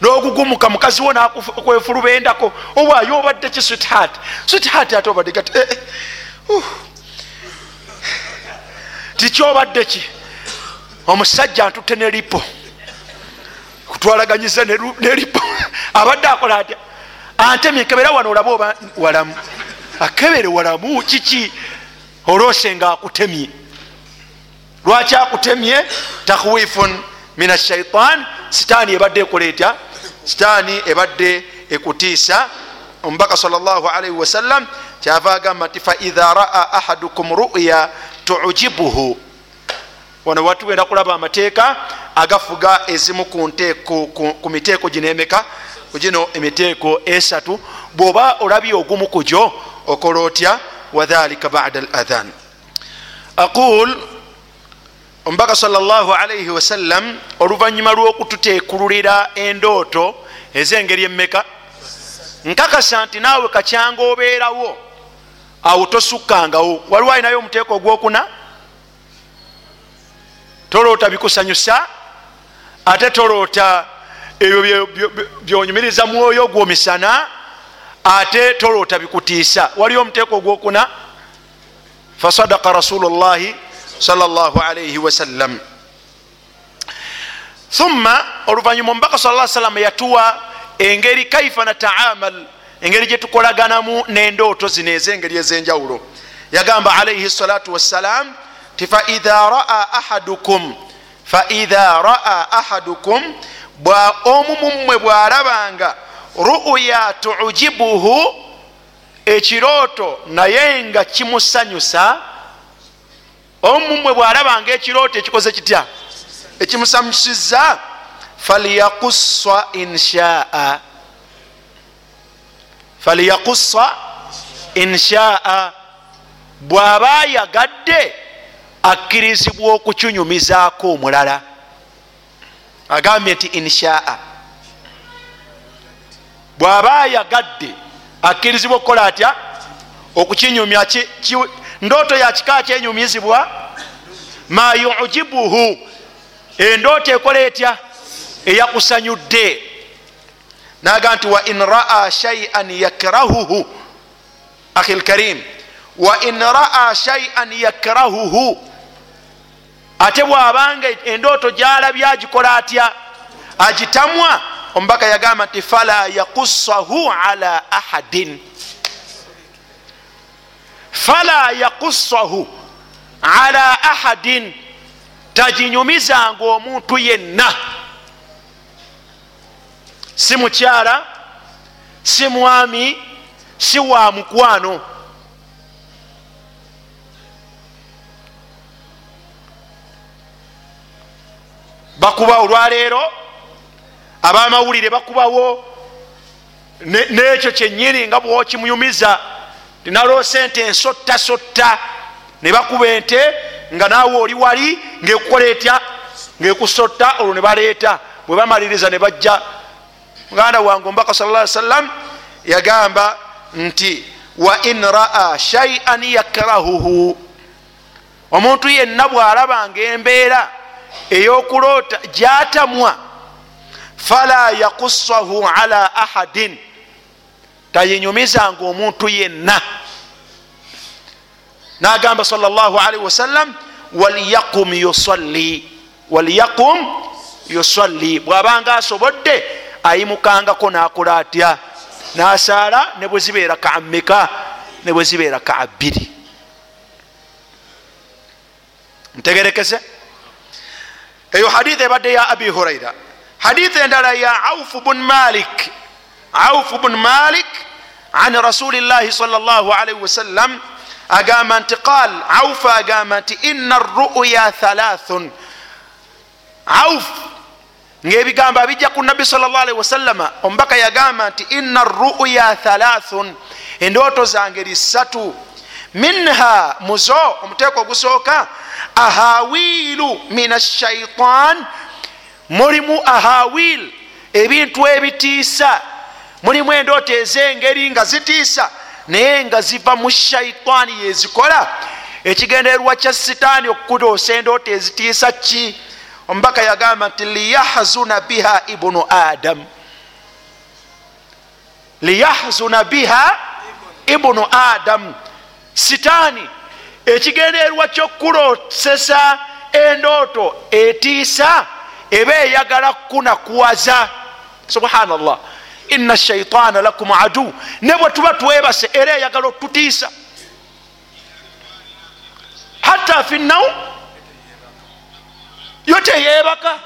A: n'ogugumuka mukazi wo nakwefulubendako obwayo obadde ki swithat swithat ate obadde gati eh, eh, uh. tikyobadde ki omusajja ntutte nelipo kutwalaganyiza nelipo abadde akola atya? Antemye kebera wano olabe oba walamu? Akebere walamu? Kiki? Olose nga akutemye. Lwaki akutemye? Takhwifun min ashaitan sitaani ebadde ekola etya? Sitaani ebadde ekutiisa. Omubaka salllahalaihi wasallam kyava agamba nti faidha raa ahadukum ruya tujibuhu wano watugenda kulaba amateeka agafuga ezimu ku miteeko ginemeka gino emiteeko esatu. Bwoba olabye ogumu kugyo okola otya? Wadhalika bada al adhan aqul omubaka salllahalaihi wasallam oluvanyuma lwokututekululira endooto ezengeri emeka nkakasa nti naawe kacyanga obeerawo. Awo tosukkangawo waliwo alinayo omuteeko ogwokuna toloota bikusanyusa ate toloota ebyo byonyumiriza mwoyo gwomisana ate toloota bikutiisa. Waliyo omuteeko ogwokuna? Fasadaka rasulu llahi salaalaihi wasallam thumma oluvanyuma omubaka sa salama yatuwa engeri kaifa nataamal engeri gyetukolaganamu n'endooto zino ezengeri ezenjawulo. Yagamba alaihi salatu wassalam ti faidha raa ahadukum faidha raa ahadukum omu mummwe bwalabanga ruya tujibuhu ekirooto naye nga kimusanyusa omu mummwe bwalabanga ekirooto ekikoze kitya? Ekimusanyusiza falyakusa inshaa. Falyakusa inshaa. Bw'aba ayagadde akkirizibwa okukinyumizaako omulala. Agambye nti inshaa. Bw'aba ayagadde akkirizibwa okukola atya? Okukinyumya ndooto yakika kyenyumizibwa ma yujibuhu. Endooto ekola etya? Eyakusanyudde. Naga nti wa in raa shaian yakrahuhu. Akhi lkarim wa in raa shaian yakrahuhu ate bwabanga endooto gyalabye agikola atya? Agitamwa? Omubaka yagamba nti fala yakusahu ala ahadin. Fala yakusahu ala ahadin. Taginyumizanga omuntu yenna. Si mukyala si mwami si wa mukwano bakuba olwaleero abamawulire bakubawo. Nekyo kyenyini nga bwokimuyumiza tinaloo sente ensottasotta ne bakuba ente nga naawe oli wali ngaekukola etya? Ngaekusotta olwo ne baleeta. Bwe bamaliriza ne bajja. Muganda wange omubaka sal lla sallam yagamba nti wa in raa shaian yakrahuhu. Omuntu yenna bwalabanga embeera eyokuloota gyatamwa fala yakusahu ala ahadin. Tayinyumizanga omuntu yenna. Nagamba sal llah alaihi wasallam walyakum yusalli walyakum yusalli. Bwabanga asobodde ayimukangako nakola atya nasaala ne bwe zibeera kaameka ne bwe zibeera kaabiri ntegerekese eyo hadith ebadde ya abi huraira hadith endala ya auf bun malik. Auf bun malik an rasuli llahi sal llah alaihi wasallam agamba nti qal auf agamba nti ina ruya thalathun. Auf ngaebigambo abijja ku nabbi sal llah alihi wasallama omubaka yagamba nti ina ruya thalathun. Endooto zange lisatu minha muzo omuteeko ogusooka ahawiilu min ashaitan mulimu ahawil ebintu ebitiisa mulimu endooto ezengeri nga zitiisa naye nga ziva mu shaitaani yezikola. Ekigendererwa kya sitaani okukutoosa endooto ezitiisa ki? Omubaka yagamba nti liyahzuna biha ibunu adam. Liyahzuna biha ibunu adamu sitaani ekigendererwa kyokuloosesa endooto etiisa eba eyagala kunakuwaza. Subhanallah. Ina shaitaana lakum adu ne bwe tuba twebase era eyagala okututiisa hatta finnaum yo teyebaka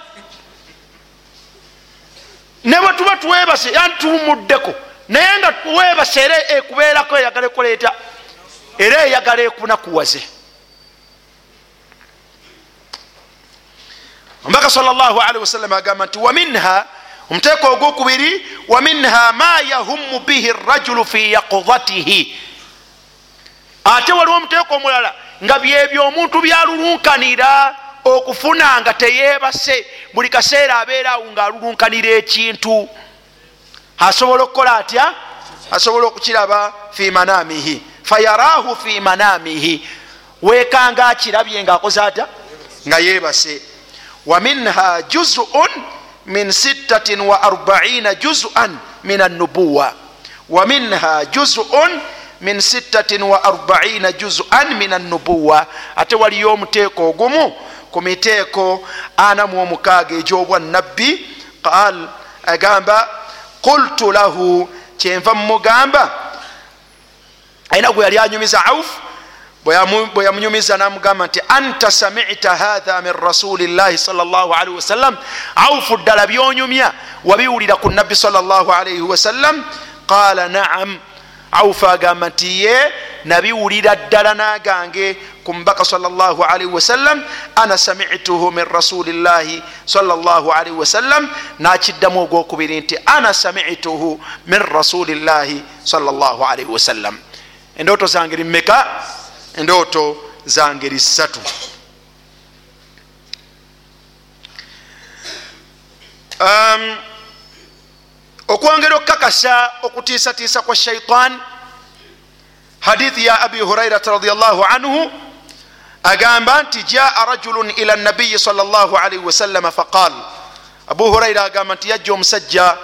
A: ne bwe tuba twebase yantumuddeko naye nga webase era ekubeerako eyagala ekuleeta era eyagala ekunakuwaze omubaka sal llah alihi wasallam agamba nti waminha omuteeko ogwokubiri waminha ma yahumu bihi rajulu fi yakudatihi ate waliwo omuteeko omulala nga byebyo omuntu byalulunkanira okufuna nga teyebase buli kaseera abeeraawo nga alulunkanira ekintu. Asobola okukola atya? Asobola okukiraba fi manamihi fayarahu fi manamihi. Wekanga akirabye ngaakoze atya? Nga yebase waminha juzun min 46 juzan min annubuwa. Waminha juzun min 46 juzan min annubuwa. Ate waliyo omuteeko ogumu ku miteeko ana mu omukaaga egyobwanabbi qal agamba qultu lahu kyenva mumugamba ayina gwe yali anyumiza auf bwe yamunyumiza namugamba nti anta samita hatha min rasuli llahi sal llah alaihi wasallam aufu ddala byonyumya wabiwulira ku nabbi sal llah alaihi wasallam qala naam. Aufu agamba nti ye nabiwulira ddala nagange ku mubaka sal llah alaihi wasallam ana samituhu min rasuli llahi sal llah alaihi wasallam nakiddamu ogwokubiri nti ana samituhu min rasuli llahi sal llah alaihi wasallam endooto zange rimeka endooto zange lisatu um, okwongera okukakasa okutiisatiisa kwa shaitan hadithi ya abi hurairata radiallahu anhu agamba nti jaa rajulun ila nabiyi sal llah alaihi wasallama faqal abu huraira agamba nti yajja omusajja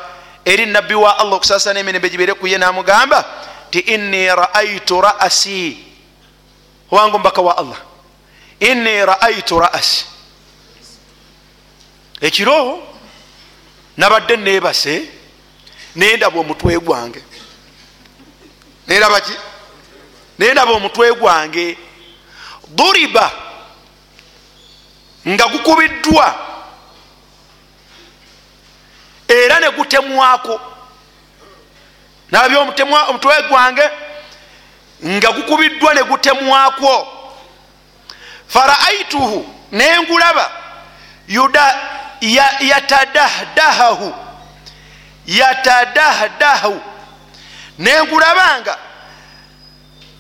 A: eri nabbi wa allah okusasana emirembe gibere kuye namugamba ti inni raaitu ra'asi. Owange omubaka wa allah. Inni raaitu ra'asi. Ekiro nabadde nebase nendaba omutwe gwange. Nendaba ki? Nendaba omutwe gwange. Duriba nga gukubiddwa. Era negutemwako nabye omutwe gwange nga gukubiddwa negutemmwako faraaituhu nengulaba yatadahdahahu yatadahdahu nengulabanga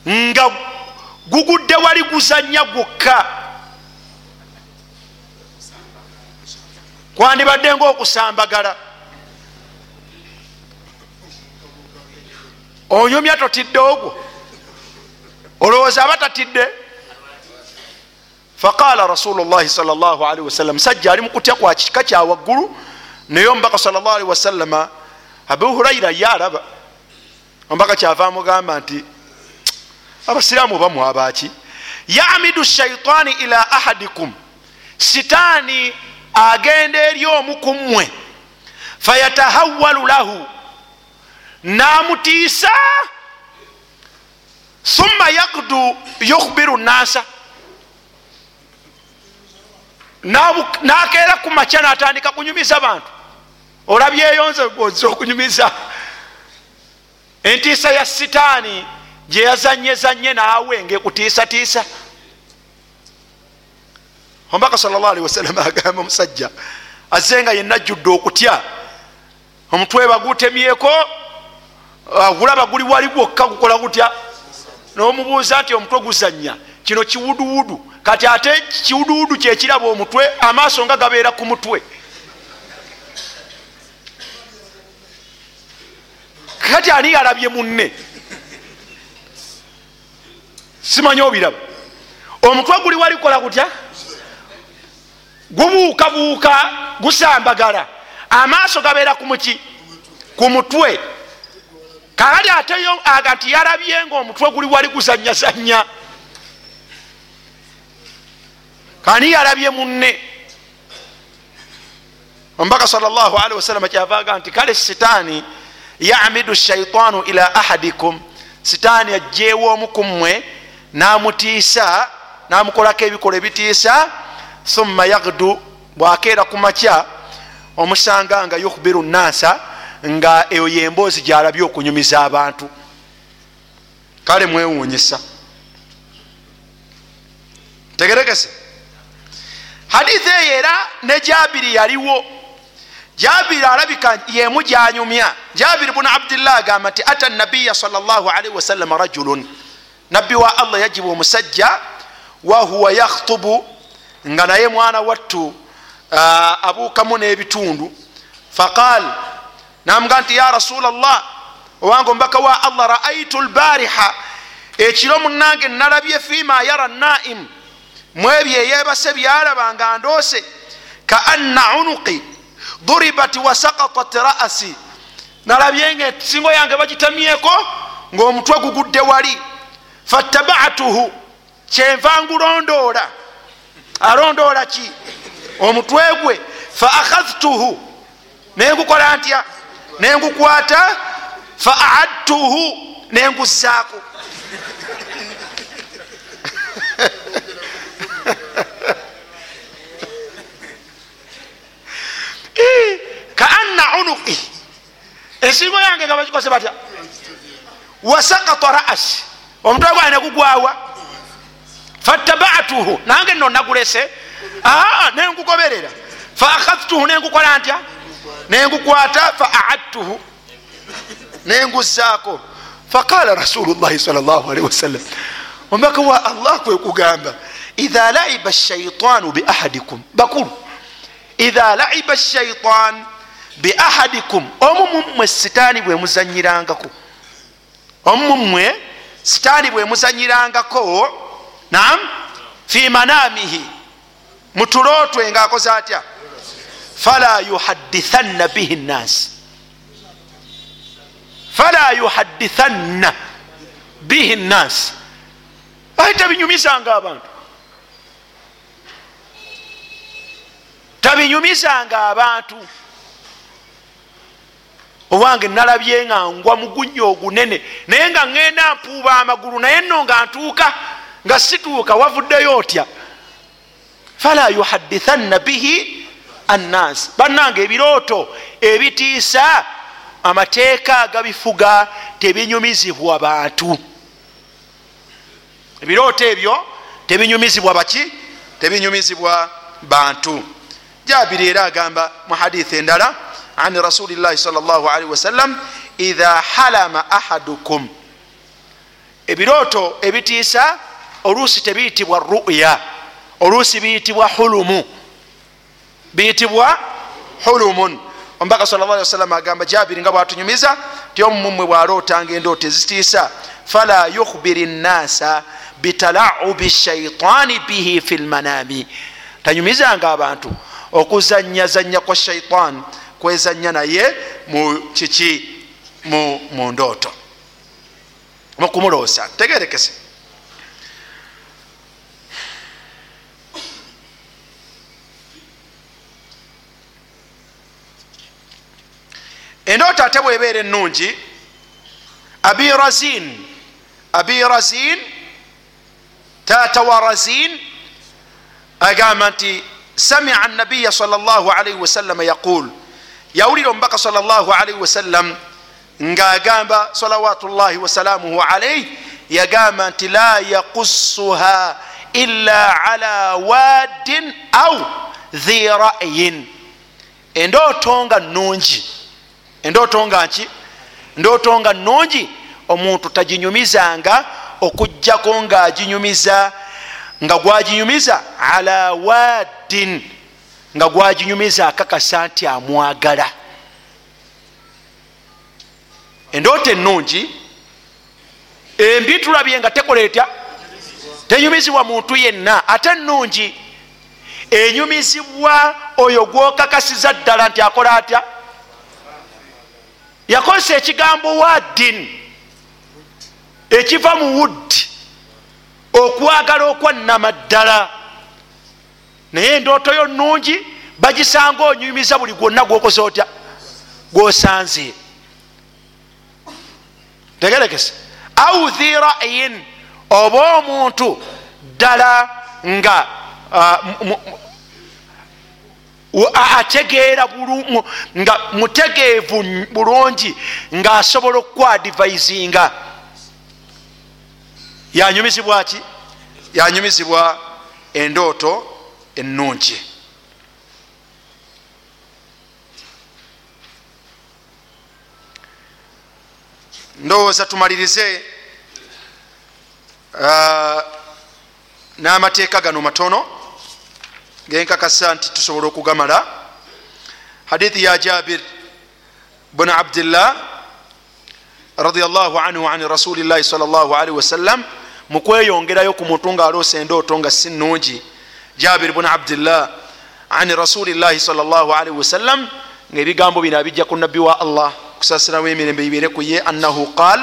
A: nga gugudde wali guzanya gwokka. Kwandibadde ngaokusambagala onyumya totidde ogwo. Olowooza aba tatidde? Faqala rasulu llahi sal llah alihi wasallam sajja ali mukutya kwa kika kyawaggulu naye omubaka sal llah alihi wasallama abu huraira ye araba omubaka kyava amugamba nti abasiraamu bamwabaki yamidu shaitaani ila ahadikum. Sitaani agenda eri omu ku mmwe. Fayatahawalu lahu namutiisa thumma yakdu yukhbiru nasa nakeera ku makya natandika kunyumiza bantu. Olabyeyonze oza okunyumiza. Entiisa ya sitaani gyeyazanyezanye naawe ngekutiisatiisa. Omubaka sal llah alihi wasalama agamba omusajja azze nga yenna ajjudde okutya. Omutwe bagutemyeko gulaba guli wali gwokka gukola gutya? Nomubuuza nti omutwe guzanya kino kiwuduwudu. Kati ate kiwuduwudu kyekiraba omutwe amaaso nga gabeera ku mutwe. Kati ani yalabye munne? Simanyi obiraba omutwe guli wali kukola kutya gubuukabuuka gusambagala. Amaaso gabeera kumuki ku mutwe kaali ateyo aga nti yalabye nga omutwe guli wali guzanyazanya kani yalabye munne. Omubaka sal llah alihi wasalama kyavaga nti kale sitaani yamidu shaitaanu ila ahadikum? Sitaani ajjeewo omu ku mmwe namutiisa namukolako ebikola ebitiisa thumma yagdu bwakeera ku makya omusanga nga yukhbiru nnaasa nga eyo yemboozi gyalabye okunyumiza abantu. Kale mwewuunyisa. Tegerekese. Hadithi eyo era ne jabiri yaliwo. Jabiri alabika yemu gyanyumya. Jabiri bunu abdillah agamba nti ata nabiya salllahalihi wasalama rajulun. Nabbi wa allah yajibu omusajja wahuwa yakhtubu nga naye mwana wattu uh, abuukamu n'ebitundu. Faqal namuga nti ya rasula llah owange omubaka wa allah raaitu lbariha ekiro munange nalabye fima yara naim mwebyo eyebase byalaba nga ndoose. Ka anna unuqi duribat wasakatat rasi nalabye nga esingo yange bagitamyeko ngaomutwe gugudde wali. Fattabatuhu kyenva ngulondoola. Alondoola ki? Omutwe gwe. Fa akhadhtuhu nengukola ntya nengukwata fa aadtuhu nenguzaako ka anna unuqi. Ensingo yange nga bakikose batya? Wasakata rasi omutwe gwange negugwawa fattabatuhu. Nange no nagulese aa nengugoberera fa akhadhtuhu nengukola ntya nengukwata fa aadtuhu. Nenguzaako faqala rasulu llahi sal llah alihi wasallam omubaka wa allah kwekugamba idha laiba shaitaanu biahadikum bakulu idha laiba shaitan biahadikum omu mumwe sitaani bwemuzanyirangako omu mumwe sitaani bwemuzanyirangako nam fi manamihi. Mutulotwe ngaakoze atya fala yuhadithanna bihi nnasi fala yuhadithanna bihi nnasi aye tabinyumizanga abantu. Tabinyumizanga abantu. Owange nalabye nga ngwa mugunya ogunene naye nga ŋŋenda mpuuba amagulu naye nno nga ntuuka nga situuka wavuddeyo otya? Fala yuhadithanna bihi annas bannanga ebirooto ebitiisa amateeka agabifuga tebinyumizibwa bantu. Ebirooto ebyo tebinyumizibwa baki? Tebinyumizibwa bantu. Jabiri era agamba mu hadithi endala an rasulillahi salllah wasallam idha halama ahadukum. Ebirooto ebitiisa oluusi tebiyitibwa ruya oluusi biyitibwa hulumu biyitibwa hulumun. Omubaka sal llah wasallam agamba jabiri nga bwatunyumiza ti omumumwe bwalootanga endooto ezitiisa fala yukhbiri nnasa bitalaubi shaitaani bihi fi lmanami tanyumizanga abantu okuzanyazanya kwa shaitan kwezanya naye mu kiki? Mu ndooto. Mukumuloosa tegerekese endooto ate bwebeera ennungi abi razin abi razin tata wa razin agamba nti samia nabiya sal llah alaihi wasallama yaqul. Yawulira omubaka sal llah alaihi wasallam ngaagamba salawatu llahi wasalamuhu alaih yagamba nti la yaqusuha illa ala waddin au dhi rayin. Endooto nga nungi endooto nga nki ndooto nga nungi omuntu taginyumizanga okugjako ngaaginyumiza nga gwaginyumiza ala waddin nga gwaginyumiza akakasa nti amwagala. Endooto ennungi embi tulabye nga tekola etya tenyumizibwa muntu yenna ate ennungi enyumizibwa oyo gwokakasiza ddala nti akola atya yakozesa ekigambo waddin. Ekiva mu wuddi okwagala okwannama ddala naye endooto yo nungi bagisanga onyumiza buli gwonna gwokoze otya? Gwosanze. Tegerekese. Au dhi rayin oba omuntu ddala nga ategeera nga mutegeevu bulungi ngaasobola okukwadivaizinga. Yanyumizibwa ki? Yanyumizibwa endooto ennungi. Ndowooza tumalirize n'amateeka gano matono genkakasa nti tusobola okugamala. Hadithi ya jabir bun abdillah radiallahu anhu an rasulillahi sal llah alihi wasallam mukweyongerayo ku muntu nga aloosa endooto nga si nungi jabir bun abdillah an rasulillahi sal llah alihi wasallam ngaebigambo bino abijja ku nabbi wa allah kusasiramu emirembe ibire ku ye annahu qal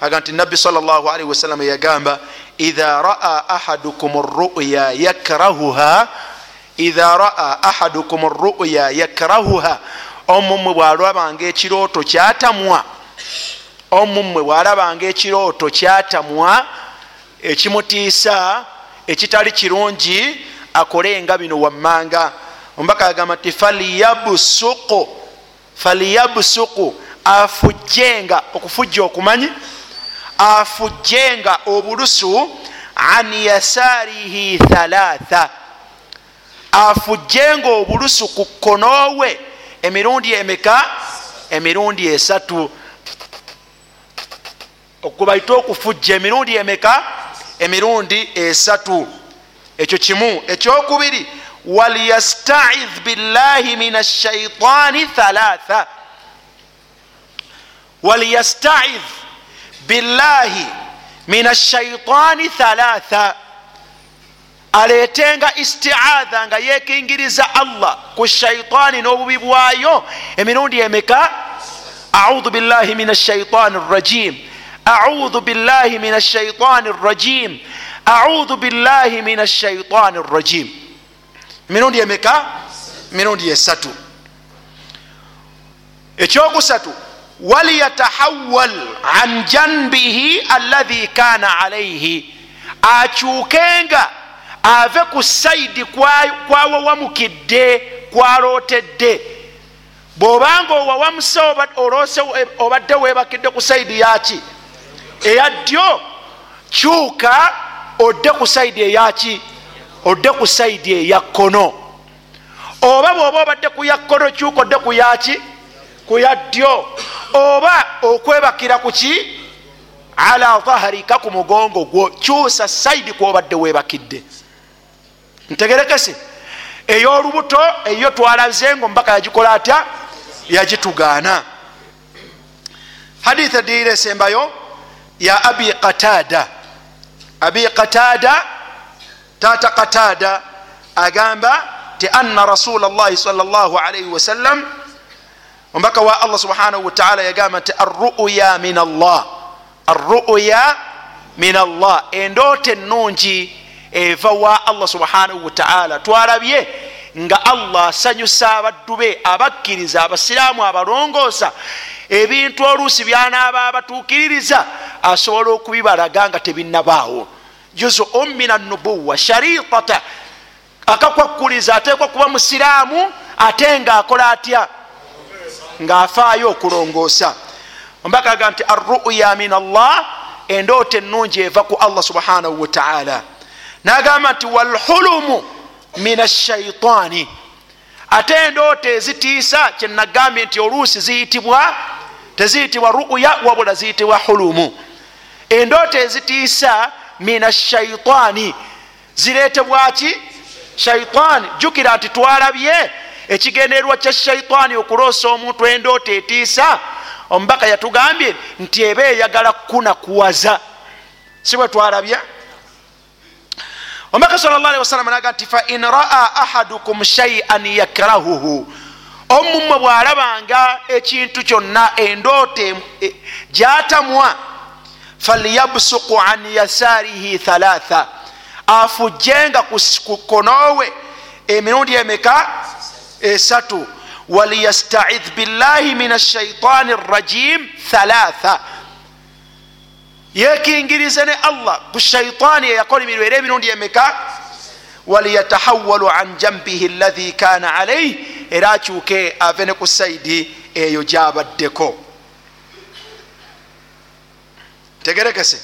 A: aga nti nabbi sal llah alihi wasallam yagamba idha raa ahadukum ruya yakrahuha idha raa ahadukum ruya yakrahuha omumwe bwalabanga ekirooto kyatamwa omumwe bwalabanga ekirooto kyatamwa ekimutiisa ekitali kirungi akole nga bino wammanga. Ombaka agamba nti falyabusuku falyabusuku afujjenga okufujja okumanyi? Afujjenga obulusu an yasaarihi thalatha afujjenga obulusu ku kkonowe emirundi emeka? Emirundi esatu. Okubaita okufujja emirundi emeka? Emirundi esatu. Ekyo kimu. Ekyokubiri walyastaidh billahi min ashaitaani thalatha. Walyastaidh billahi min ashaitaani thalatha aleetenga istiadha nga yekingiriza allah ku shaitaani n'obubi bwayo. Emirundi emeka? Audhu billahi min ashaitaani rrajim. Audhu billahi min ashaitaani rrajim. Audhu billahi min ashaitaani rrajim. Emirundi emeka? Emirundi esatu. Ekyokusatu waliyatahawal an janbihi alladhi kana alaihi akyukenga ave ku saidi kwawawamukidde kwalootedde bwobanga owawamuse olose obadde webakidde ku saidi yaki eya ddyo? Kyuka odde ku saidi eyaki odde ku saidi eya kkono. Oba bwoba obadde kuyakono kyukodde kuyaki kuyaddyo oba okwebakira kuki ala dhahrika ku mugongo gwo. Kyusa saidi kwobadde webakidde ntegerekese. Eyolubuto eyo twalaze nga omubaka yagikola atya? Yagitugaana. Hadith ediira esembayo ya abi qatada. Abi qatada tata qatada agamba ti anna rasula llahi sal llah alaihi wasallam omubaka wa allah subhanahu wataala yagamba nti arruya min allah. Arruya min allah. Endoota ennungi eva wa allah subhanahu wataala twalabye nga allah asanyusa abaddu be abakkiriza abasiraamu abalongoosa ebintu oluusi byanaaba abatuukiririza asobola okubibalaga nga tebinnabaawo. Juzuun min anubuwa sharitata akakwakkuliza ateekwa kuba musiraamu ate ngaakola atya? Ngaafaayo okulongoosa. Ombaka aga nti arruya min allah endoota ennungi eva ku allah subhanahu wataala nagamba nti walhulumu min ashaitaani ate endoota ezitiisa kyenagambye nti oluusi ziyitibwa teziyitibwa ruya wabula ziyitibwa hulumu. Endoota ezitiisa min ashaitaani zireetebwaki shaitaani jukira nti twalabye ekigendererwa kya shaitaani okuloosa omuntu endoota etiisa omubaka yatugambye nti eba eyagala kunakuwaza. Si bwe twalabye omubaka sal llah alihi wasalama naga nti fain raa ahadukum shaian yakrahuhu. Omumwe bwalabanga ekintu kyonna endoota gyatamwa falyabsuku an yasarihi thalatha. Afujjenga ku konowe emirundi emeka? Esatu. Waliyastaiz billahi min ashaitani rajim thalatha yekingirize ne allah ku shaitaani eyakolimirwa era emirundi emeka? Waliyatahawalu an jambihi lahi kana alaih era akyuke ave ne ku saidi eyo gyabaddeko. Tegerekese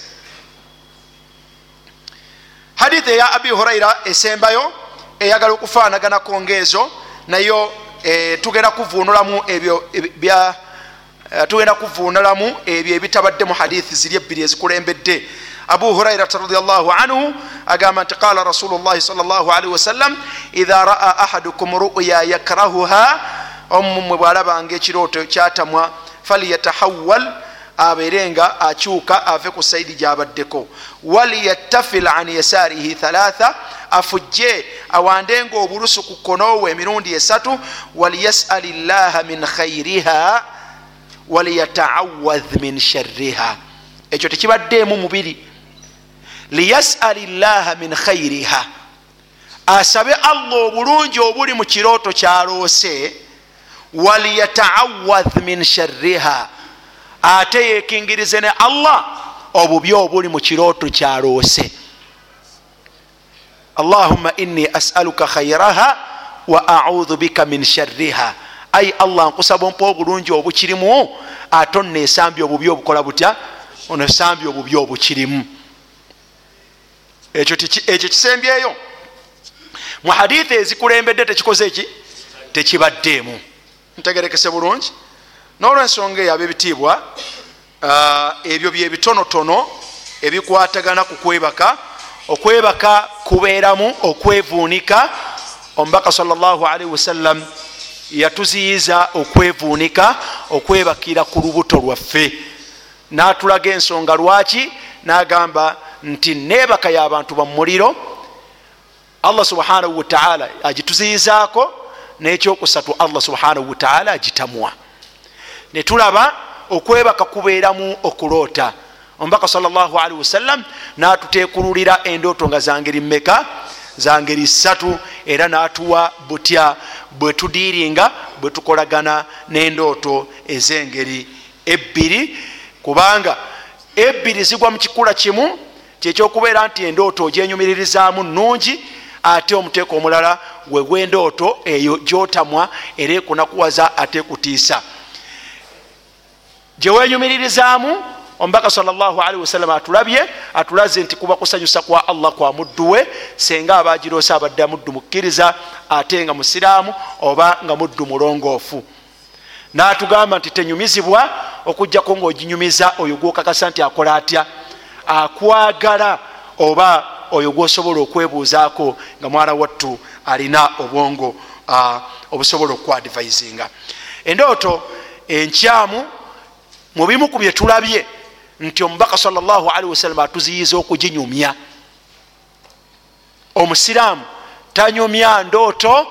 A: haditha eya abi huraira esembayo eyagala okufaanaganako ngaezo nayo e, tugenda kuvunulamu ebyo bya tugenda kuvunulamu ebyo ebitabadde mu hadithi ziri ebbiri ezikulembedde. Abu hurairata radiallahu anhu agamba nti qala rasulu llahi sal llah alihi wasallam idha raa ahadukum ruya yakrahuha omumwe bwalabanga ekirooto kyatamwa falyatahawal abeere nga akyuka ave ku saidi gyabaddeko. Waliyattafil an yasarihi thalatha afujje awandenga obulusu ku konowe emirundi esatu waliyasali llaha min khairiha waliyataawadh min sharriha. Ekyo tekibaddeemu mubiri. Liyasali llaha min khairiha asabe allah obulungi obuli mu kirooto kyaloose waliyataawadh min sharriha. Ate yekingirize ne allah obubi obuli mu kirooto kyaloose. Allahuma inni asaluka khairaha wa audhu bika min sharriha ai allah nkusaba ompa obulungi obukirimu ate onesambye obubi obukola butya? Onesambye obubi obukirimu. Ekyo kisembyeyo? Mu hadithi ezikulembedde tekikoze eki? Tekibaddeemu. Ntegerekese bulungi. Nolwensonga eyo abebitiibwa ebyo byebitonotono ebikwatagana ku kwebaka okwebaka kubeeramu okwevuunika omubaka salllahalihi wasallam yatuziyiza okwevuunika okwebakira ku lubuto lwaffe. Natulaga ensonga lwaki? Nagamba nti nebaka y'abantu bamuliro allah subhanahu wataala agituziyizaako nekyokusatu allah subhanahu wataala agitamwa. Netulaba okwebaka kubeeramu okuloota. Omubaka salllahalihi wasallam natutekululira endooto nga zangeri mmeka zangeri ssatu era natuwa butya bwetudiiringa bwetukolagana n'endooto ezengeri ebbiri. Kubanga ebbiri zigwa mu kikula kimu kyekyokubeera nti endooto ogyenyumiririzaamu nungi ate omuteeko omulala wegwendooto eyo gyotamwa era ekunakuwaza ate ekutiisa gyewenyumiririzaamu omubaka salli wasalama atulabye atulaze nti kuba kusanyusa kwa allah kwa mudduwe senga abagirose abadde muddu mukkiriza ate nga musiraamu oba nga muddu mulongoofu. Natugamba nti tenyumizibwa okugjako ngaoginyumiza oyo gwokakasa nti akola atya? Akwagala oba oyo gwosobola okwebuuzaako nga mwana wattu alina obwongo obusobola okwadvisinga endooto enkyamu mu bimu ku byetulabye nti omubaka salli wasalama atuziyiza okuginyumya. Omusiraamu tanyumya ndooto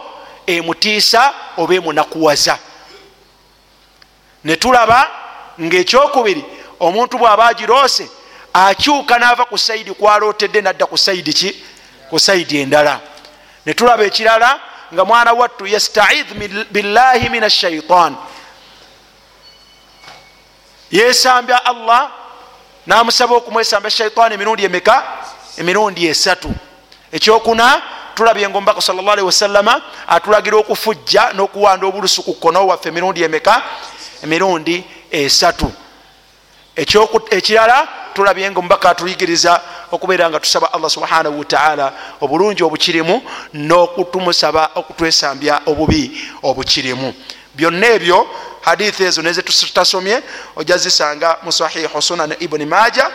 A: emutiisa oba emunakuwaza. Netulaba ngaekyokubiri omuntu bw'aba agiroose akyuka naava ku saidi kwalootedde nadda ku saidi ki? Ku saidi endala. Netulaba ekirala nga mwana wattu yastaid billahi min ashaitan yesambya allah namusaba okumwesambya shaitan emirundi emeka? Emirundi esatu. Ekyokuna tulabye nga omubaka sal llah wasalama atulagira okufujja n'okuwanda obulusu ku kkono waffe emirundi emeka? Emirundi esatu. Ekirala tulabye nga omubaka atuyigiriza okubeera nga tusaba allah subhanahu wataala obulungi obukirimu n'okutumusaba okutwesambya obubi obukirimu byonna ebyo hadithi ezo nezetutasomye ojja zisanga mu sahihu sunan ibuni maja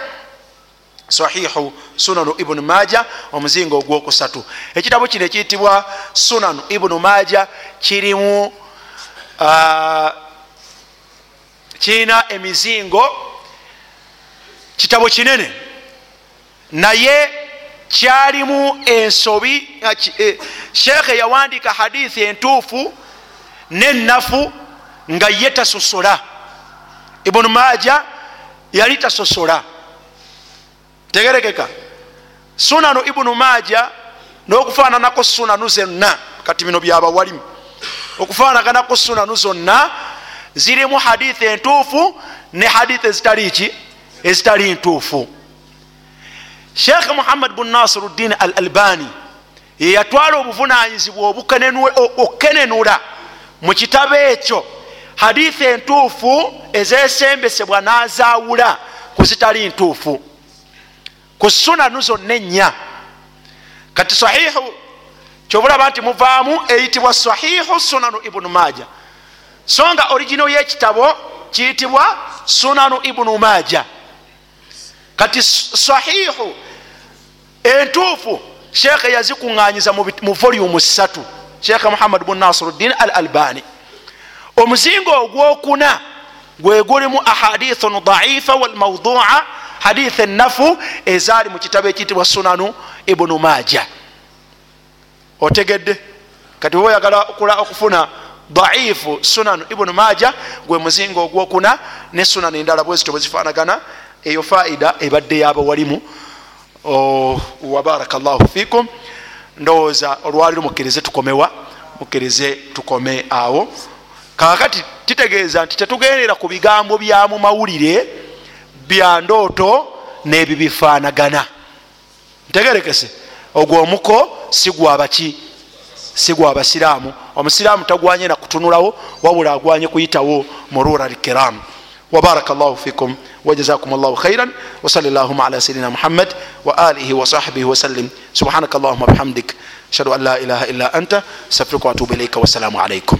A: sahihu sunanu ibunu maja omuzingo ogwokusatu. Ekitabo kino ekiyitibwa sunanu ibunu maja kirimu kirina emizingo kitabo kinene. Naye kyalimu ensobi sheekhe yawandiika hadithi entuufu nenafu nga ye tasosola. Ibunu maja yali tasosola. Tegerekeka. Sunanu ibunu maja n'okufaananako sunanu zonna kati bino byabawalimu okufaanaganako sunanu zonna zirimu hadithi entuufu ne hadithi ezitali ki? Ezitali ntuufu. Sheekh muhammad bun nasiruddin al albani yeyatwala obuvunanyizibwa okukenenula mu kitabo ekyo hadithi entuufu ezesembesebwa n'azawula ku zitali ntuufu. Ku sunanu zonna ennya. Kati sahihu kyobulaba nti muvaamu eyitibwa sahihu sunanu ibunu maja so nga origino y'ekitabo kiyitibwa sunanu ibunu maja kati sahihu entuufu sheekhe yazikuŋŋanyiza mu volumu 3 sheekh muhammad bun nasiruddin al albani omuzinga ogwokuna gwegulimu ahadithun daifa walmaudua haditha enafu ezaali mu kitabo ekiyitibwa sunanu ibunu maja otegedde kati oba oyagala okufuna daifu sunanu ibunu maja gwe muzinga ogwokuna ne sunanu endala bwezityo bwezifaanagana eyo faida ebadde yabawalimu oh, wabaraka llahu fikum ndowooza olwaliro mukkirize tukomewa mukkirize tukome awo. Kakati kitegeeza nti tetugendera ku bigambo bya mu mawulire bya ndooto n'ebyo bifaanagana. Ntegerekese ogwo omuko sigwabaki sigwabasiraamu omusiraamu tagwanye nakutunulawo wabula agwanye kuyitawo mu rural kiram وبارك الله فيكم وجزاكم الله خيرا وصل اللهم على سيدنا محمد وآله وصحبه وسلم. سبحانك اللهم وبحمدك أشهد أن لا إله إلا أنت أستغفرك وأتوب إليك والسلام عليكم.